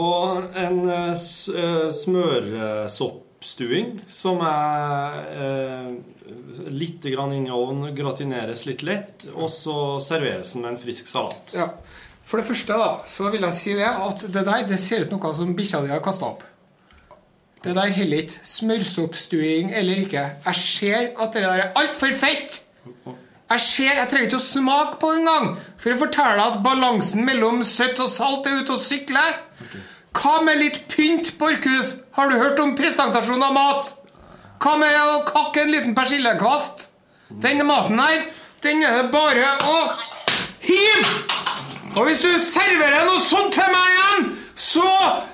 en eh, eh, smørsoppstuing som er eh, litt grann inn i ovnen, gratineres litt lett, og så serveres den med en frisk salat. Ja. For det første da, så vil jeg si det at det der det ser ut noe som bikkja di har kasta opp. Det der heller ikke. Smørsoppstuing eller ikke. Jeg ser at det der er altfor fett! Jeg ser, jeg trenger ikke å smake på engang for å fortelle deg at balansen mellom søtt og salt er ute og sykler. Hva med litt pynt, Borchhus? Har du hørt om presentasjon av mat? Hva med å kakke en liten persillekvast? Denne maten her, den er det bare å hive! Og hvis du serverer noe sånt til meg igjen, så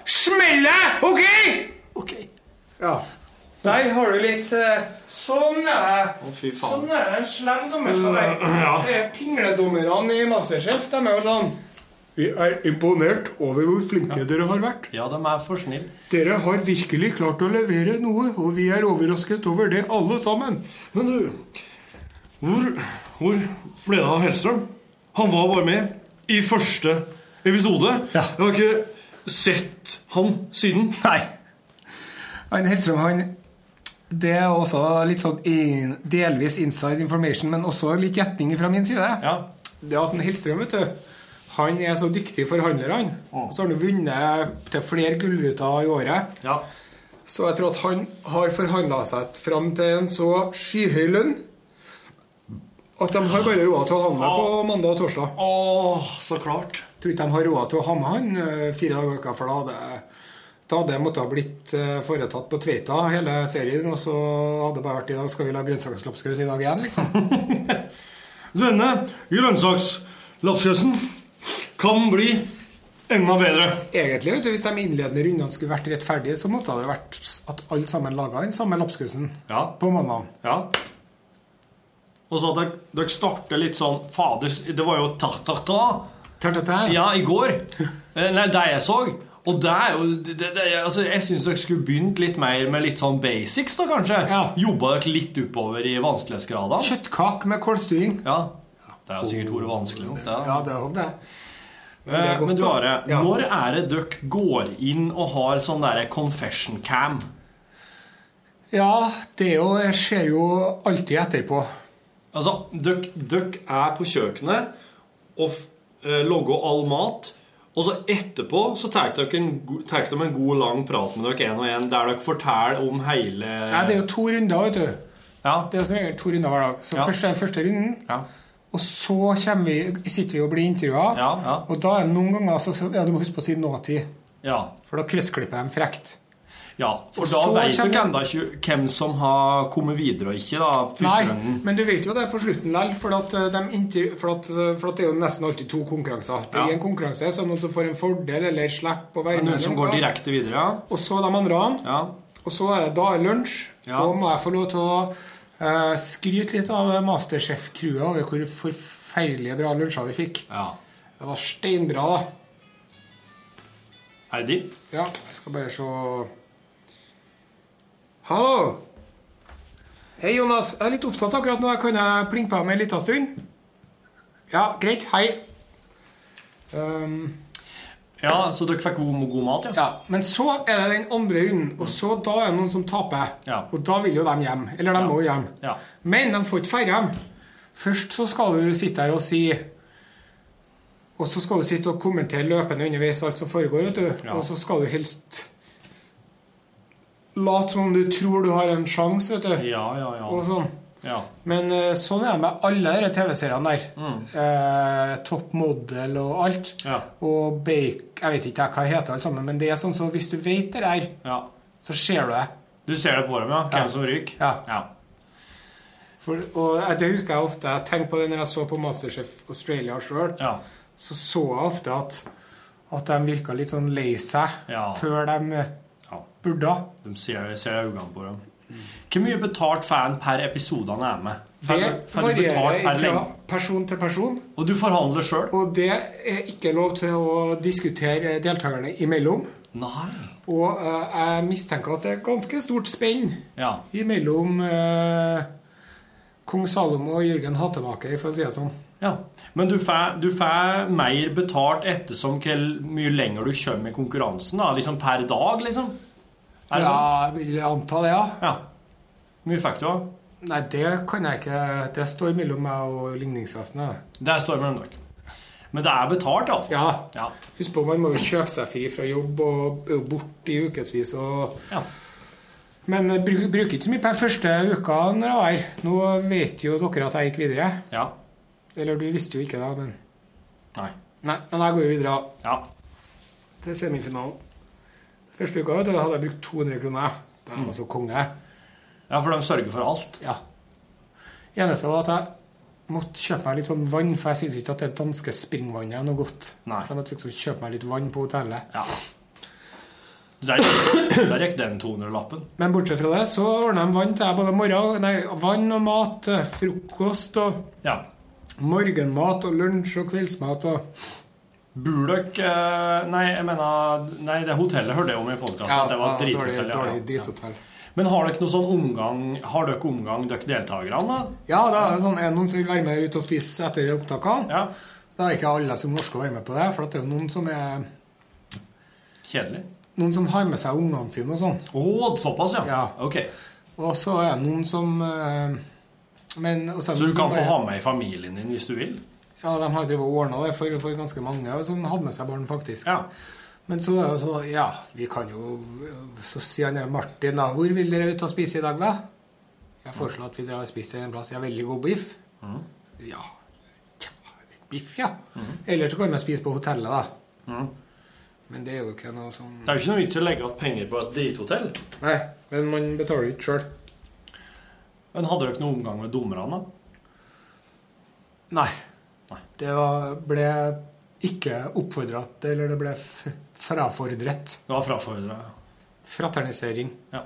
smeller det! OK? Ok. Ja. Der har du litt eh, Sånn er det. fy faen. Sånn er det en slem dommer skal være. Det er Pingledommerne i Masterchef de er jo sånn Vi er imponert over hvor flinke dere har vært. Ja, de er for snille. Dere har virkelig klart å levere noe, og vi er overrasket over det, alle sammen. Men du, hvor, hvor ble det av Hellstrøm? Han var bare med i første episode. Ja. Jeg har ikke sett han siden. Nei. Han Hellstrøm, han Det er også litt sånn in, delvis inside information, men også litt gjetning fra min side. Ja. Det at Hellstrøm, vet du Han er så dyktig forhandler, han. Så har han vunnet til flere gullruter i året. ja. Så jeg tror at han har forhandla seg fram til en så skyhøy lønn at de har bare råd til å ha med på mandag og torsdag. Åh, så klart. Jeg tror ikke de har råd til å ha med han eh, fire dager i uka, for da hadde da hadde det måttet ha blitt eh, foretatt på Tveita hele serien, og så hadde det bare vært i dag skal vi lage grønnsakslapskaus i dag igjen, liksom. Denne grønnsakslapskausen kan bli enda bedre. Egentlig, du, hvis de innledende rundene skulle vært rettferdige, så måtte det vært at alle sammen laga den samme lapskausen Ja. på mandag. Ja. Og så at dere, dere starter litt sånn Fader, det var jo ta-ta-ta. Ta-ta-ta. Ja, i går. Eh, Nei, det jeg så. Og det er jo det, det, altså, Jeg syns dere skulle begynt litt mer med litt sånn basics, da, kanskje. Ja. Jobba dere litt oppover i vanskelighetsgradene. Kjøttkake med kålstuing. Ja. Det har sikkert vært vanskelig nok, det. Ja, det er det. Eh, er Men du. Are, Ja. når er det dere går inn og har sånn derre confession cam? Ja, det er jo, jeg ser jo alltid etterpå. Altså, dere er på kjøkkenet og logger lager all mat. Og så etterpå så tar dere en, tar dere en god, lang prat med dere en og en, der dere forteller om hele Nei, det er jo to runder, vet du. Ja. Det er jo som regel to runder hver dag. Så Ja. først er den første runden, Ja. og så vi, sitter vi og blir intervjua. Ja, ja. Og da er det noen ganger så, så, ja, Du må huske på å si nåtid, ja. for da krysskklipper de frekt. Ja. For da vet dere enda ikke hvem som har kommet videre og ikke, da. Nei, men du vet jo det på slutten likevel, for, eh, de for, for at det er jo nesten alltid to konkurranser. Det er Ja. en konkurranse så noen som får en fordel eller slipper å være med. Noen som går direkte videre, ja. Og så de andre. ja. Og så er det da er lunsj. Ja. Og må jeg få lov til å uh, skryte litt av Masterchef-crewet over hvor forferdelige bra lunsjer vi fikk. ja. Det var steinbra, da. Heidi? Ja, jeg skal bare se Hallo! Hei, Jonas. Jeg er litt opptatt akkurat nå. Kan jeg plinge på med en liten stund? Ja, greit. Hei. Um, Ja, så dere fikk god, god mat, ja? ja, Men så er det den andre runden, og så da er det noen som taper. Ja. Og da vil jo de hjem. Eller de Ja. må hjem. Ja. Men de får ikke feire hjem. Først så skal du sitte her og si Og så skal du sitte og kommentere løpende underveis alt som foregår, vet du. Ja. Og så skal du helst late som om du tror du har en sjanse, vet du. Ja, ja, Og ja. sånn. ja. Men eh, sånn er det med alle de TV-seriene der. Eh, Top Model og alt. Mm. Ja. Og Bake Jeg vet ikke hva det heter, alt sammen, men det er sånn så hvis du vet det der, ja. så ser du det. Du ser det på dem, ja? Hvem som ryker? Ja. ja. For, og det husker jeg ofte. Jeg tenkte på det når jeg så på Masterchef Australia sjøl. ja. Så så jeg ofte at, at de virka litt sånn lei seg før de. Burde. De ser, ser øynene på dem. Hvor mye betalt får en per episode han er med? Får Det får varierer per fra person til person. Og du forhandler sjøl? Og det er ikke lov til å diskutere deltakerne imellom. Nei. Og uh, jeg mistenker at det er ganske stort spenn Ja. imellom uh, kong Salomo og Jørgen Hattemaker, for å si det sånn. ja. Men du får, du får mer betalt ettersom hvor mye lenger du kommer i konkurransen? da? Liksom per dag, liksom? Er det sånn? Ja, jeg anta det, ja. Ja. Hvor mye fikk du, da? Nei, det kan jeg ikke Det står mellom meg og ligningsvesenet. Det står mellom dere. Men det er betalt, iallfall. Ja. Ja. Husk på, man må jo kjøpe seg fri fra jobb og er borte i ukevis. Og... Ja. Men jeg bruk, bruker ikke så mye per første uka når jeg er her. Nå vet jo dere at jeg gikk videre. ja. Eller du visste jo ikke det, men Nei. Nei, men jeg går jo videre Ja. til semifinalen. Første uka vet du, da hadde jeg brukt 200 kroner. Da var altså konge. ja, for de sørger for alt. Ja. Eneste var at jeg måtte kjøpe meg litt sånn vann, for jeg syns ikke at det danske springvannet er noe godt. Nei. Så jeg måtte liksom kjøpe meg litt vann på hotellet. Ja. Der, der gikk den 200-lappen. Men bortsett fra det, så ordna de vann til jeg både morgen, nei, vann og mat, eh, frokost og Ja. morgenmat og lunsj og kveldsmat og Dere eh, Nei, jeg mener Nei, det hotellet hørte jeg om i podkasten. Ja, det var et drithotell. ja, dårlig ja. drithotell. Men har dere noe sånn omgang Har dere omgang, dere deltakerne? da? Ja, da er det sånn, er noen som vil være med ut og spise etter opptakene. Ja. Da er ikke alle som norske å være med på det, for det er jo noen som er Kjedelig? Noen som har med seg ungene sine og sånn. Oh, såpass, ja. Ja. Ok. Og så er det noen som eh, men, Så du kan få ha med i familien din hvis du vil? Ja, de har drevet og ordna det for, for ganske mange som hadde med seg barn, faktisk. Ja. Men så er det så Ja, vi kan jo Så sier han Martin, da. Hvor vil dere ut og spise i dag, da? Jeg foreslår at vi drar og spiser en plass. Jeg har veldig god biff. Mm. Ja. Tja, litt biff, ja. Eller så kan vi spise på hotellet, da. Mm. Men det er jo ikke noe sånn Det er jo ikke noe vits i å legge igjen penger på et drithotell. Nei, men man betaler ikke sjøl. Men hadde dere ikke noen omgang med dommerne? da? Nei. Det var, ble ikke oppfordra til, eller det ble frafordret. Det var frafordra. Fraternisering. Ja.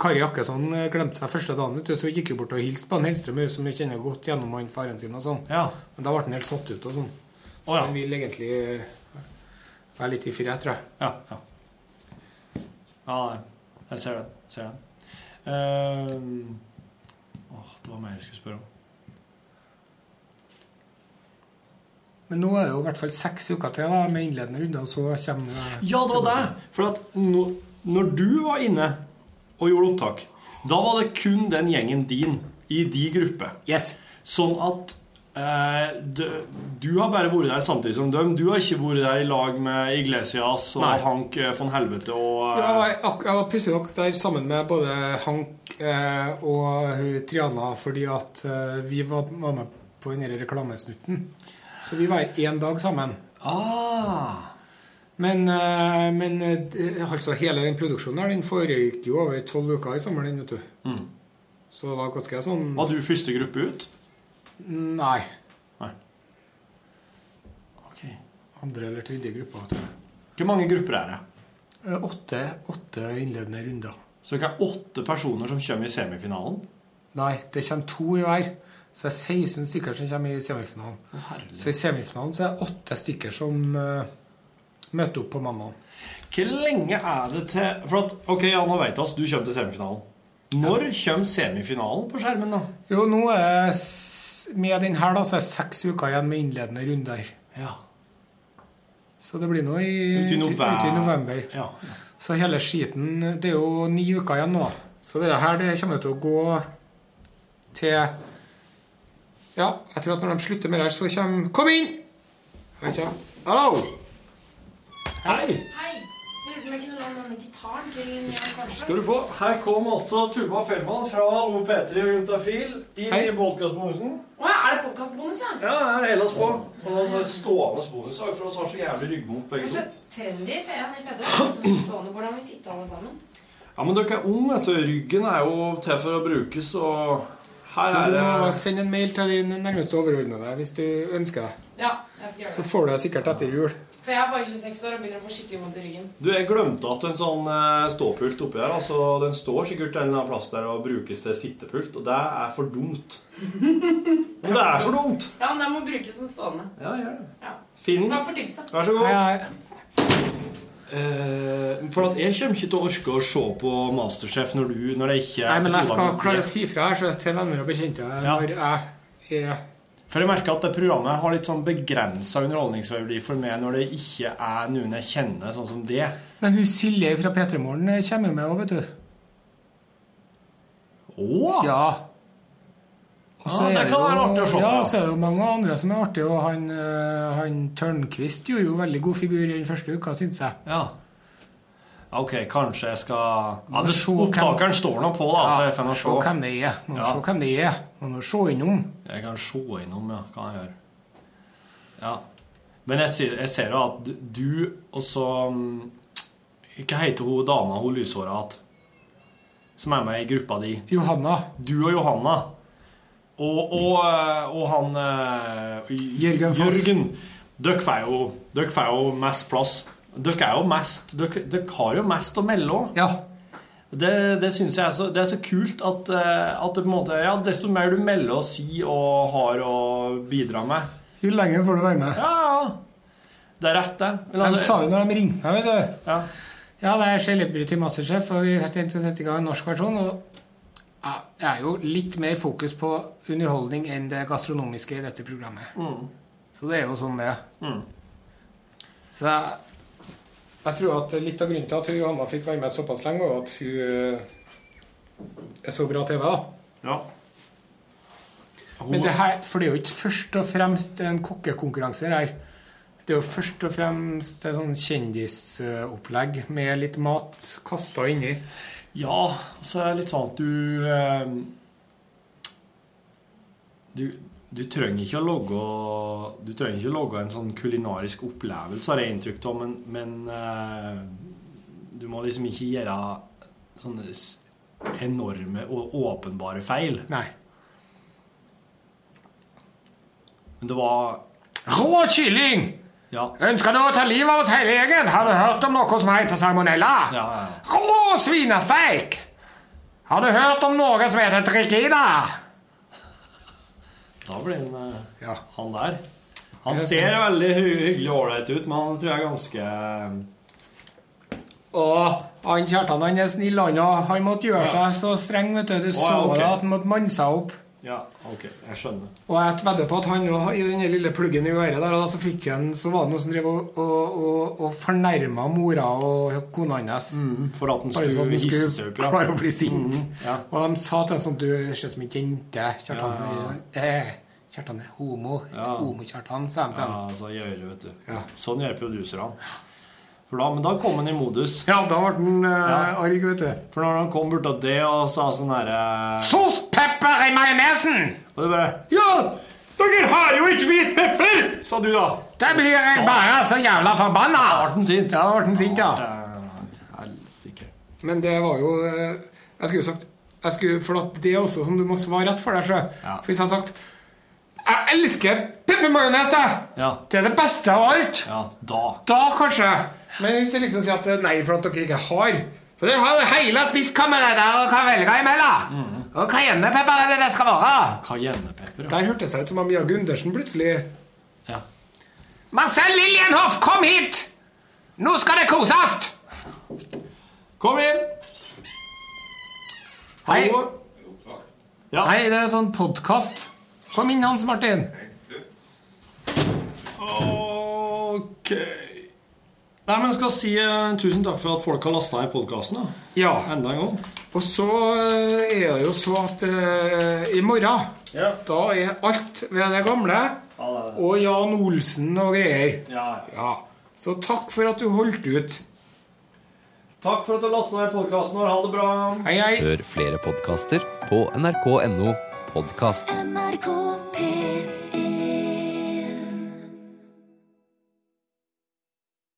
Kari Jakkesson eh, glemte seg første dagen, så hun gikk jo bort og hilste på han Hellstrøm, som vi kjenner godt gjennom han faren sin og sånn. Ja. Men da ble han helt satt ut og sånn. Så oh, ja. han vil egentlig eh, være litt i fred, tror jeg. Ja. Ja, ja jeg ser den. Ser den. Uh, åh, det var mer jeg skulle spørre om. Men nå er det jo i hvert fall seks uker til da, med innledende runde, og så kommer det Ja, det var det! For at nå- når du var inne og gjorde opptak, Da var det kun den gjengen din i de grupper. Yes. Sånn at eh, du, du har bare vært der samtidig som dem. Du har ikke vært der i lag med Iglesias og Nei. Hank eh, von Helvete og eh, jeg var pussig nok der sammen med både Hank eh, og Triana fordi at eh, vi var, var med på den reklamesnutten. Så vi var én dag sammen. Ah! Men, eh, men eh, altså hele den produksjonen her, den foregikk jo over tolv uker i sommer, den, vet du. Mm. Så det var ganske sånn Var du første gruppe ut? Nei. Nei. Ok. Andre eller tredje gruppa, tror jeg. Hvor mange grupper er det? Eh, Åtte, åtte innledende runder. Så det er åtte personer som kommer i semifinalen? Nei, det kommer to i hver. Så det er 16 stykker som kommer i semifinalen. Så i semifinalen så er det åtte stykker som uh, møter opp på mandag. Hvor lenge er det til For at, ok, ja, nå vi oss, du kommer til semifinalen. Når kommer semifinalen på skjermen, da? Jo, nå er med den her da, så er det seks uker igjen med innledende runder. Ja. Så det blir nå i, Ute i november. ute i november. Ja. Så hele skiten Det er jo ni uker igjen nå. Så det her det kommer til å gå til Ja, jeg tror at når de slutter med det her, så kommer Kom inn! Her kommer Hallo! Hei! Hei! Jeg lurer på om jeg kunne låne denne gitaren til Jan kanskje? Skal du få. Her kom altså Tuva Fellmann fra Hallo P3 og Juntafil inn Hei. i podkastbonusen. Å ja, er det podkastbonus, ja? Ja, det er Hellas oss på. Sånn altså, stående bonus for oss har så jævlig ryggvondt Det begge er to. så trendy i P1 i P3. Stående hvordan vi sitter alle sammen. Ja, men dere er unge, vet du. Ryggen er jo til for å brukes, og her Men er du må sende en mail til din nærmeste overordnede hvis du ønsker det. Ja, jeg skal gjøre det. Så får du det sikkert etter jul. For jeg er bare 26 år og begynner å få skikkelig vondt i ryggen. Du, jeg glemte at en sånn eh, ståpult oppi her, altså den står sikkert en eller annen plass der og brukes til sittepult, og det er for dumt. Men det er for dumt! Ja, men den må brukes som stående. Ja, gjør det. Ja. Finn. Takk for tipset. Vær så god. Hei, hei. Eh, for at jeg kommer ikke til å orke å se på Masterchef når du Når det ikke Nei, men jeg skal klare å si fra her så til venner og bekjente Ja. når jeg er For jeg merker at det programmet har litt sånn begrensa underholdningsverdi for meg når det ikke er noen jeg kjenner, sånn som det. Men hun Silje fra P3 Morgen kommer jo med òg, vet du. Å! Ja. Ja, det kan være artig å se Ja, ja. så er det jo mange andre som er artige, og han, eh, han Tørnquist gjorde jo veldig god figur i den første uka, syns jeg. Ja. Ok, kanskje jeg skal ja, det, Opptakeren står nå på, da, så jeg får se hvem det er. Må Ja. se hvem det er. Må se innom. Jeg kan se innom, ja. Kan jeg gjøre. Ja. Men jeg ser, jeg ser jo at du og så mm, Hva heter hun dama, hun lyshåra? Som er med i gruppa di? Johanna. Du og Johanna. Og, og, eh, og han eh, Jørgen Foss. Jørgen. Dere får jo, jo mest plass. Dere er jo mest Dere, dere har jo mest å melde òg. Ja. Det, det syns jeg er så, det er så kult at, eh, at det på en måte, ja, desto mer du melder og sier og har å bidra med Jo lenger får du være med. Ja, ja. Det er rett, det. De altså- sa jo når de ringte meg, vet du ja. Ja, det er Celebrity Masterchef, og vi har tenkt å sette i gang en norsk versjon. Og det er jo litt mer fokus på underholdning enn det gastronomiske i dette programmet. Så det er jo sånn det er. Mm. Så jeg, jeg tror at litt av grunnen til at hun Johanna fikk være med såpass lenge, var at hun eh, er så bra TV. da. ja. Men det her, For det er jo ikke først og fremst en kokkekonkurranse her. Det er jo først og fremst et sånn kjendisopplegg med litt mat kasta inni. Ja, så er det litt sånn at du eh, Du, du trenger ikke å logge Du trenger ikke å logge en sånn kulinarisk opplevelse, har jeg inntrykk av, men, men eh, du må liksom ikke gjøre sånne enorme og åpenbare feil. Nei. Men det var Rå kylling! Ja. Ønsker du å ta livet av oss hele gjengen? Har du hørt om noe som heter salmonella? Ja, ja. Rå svinefeik! Har du hørt om noe som heter trikina? Da blir han eh, Ja. han der. Han ser veldig hy hyggelig ålreit ut, men han tror jeg er ganske Og han Kjartan han er snill, han òg. Han måtte gjøre seg så streng, vet du. Du så ja, okay. det at han måtte manne seg opp. Ja, OK. Jeg skjønner. Og jeg vedder på at han i den lille pluggen i øret der, og da, så fikk han, så var det noen som drev og, og, og, og fornærma mora og kona hans. For at den skulle sånn han seg skulle opp. ja. klare å bli sint. Mm, ja. Og de sa til ham sånn Du ser ut som en jente. Kjartan Ja, ja. Eh, Kjartan er homo. Ja. Homo-Kjartan, sa de til ham. Ja, så gjør vet du. Ja. Sånn gjør produserne. For da, men da kom han i modus. Ja, da ble han uh, Ja. arg, vet du. For når han kom bort av det og sa sånn herre Salt pepper i majonesen! Og det bare Ja! Dere har jo ikke hvit pepper! Sa du, da. Det blir jeg bare så jævla forbanna! Da ble han sint. Ja, da ble han sint, ja. Helsike. Men det var jo eh, Jeg skulle jo sagt jeg skulle, For det er også som du må svare rett for deg sjøl. Ja. For hvis jeg har sagt Jeg elsker peppermajones, jeg! Ja. Det er det beste av alt! Ja, da. Da kanskje. Men hvis du liksom sier at nei, for at dere ikke har For dere har jo hele spisskammeret og kan velge imellom. Og cayennepepper er det det skal være. Cayennepepper. ja. Der hørtes det ut som om Mia Gundersen plutselig Ja. Marcel Liljenhoff, kom hit! Nå skal det koses! Kom inn! Hei. Hallo. Ja. Nei, det er sånn podkast. Kom inn, Hans Martin. OK. Nei, men jeg skal si eh, tusen takk for at folk har lasta i podkasten. Ja. Enda en gang. Og så eh, er det jo så at eh, i morgen Ja. Da er alt ved det gamle. Ja, det er det. Og Jan Olsen og greier. Ja, ja. Ja. Så takk for at du holdt ut. Takk for at du lasta ned podkasten vår. Ha det bra. Hei, hei. Hør flere podkaster på nrk.no podkast. NRK P1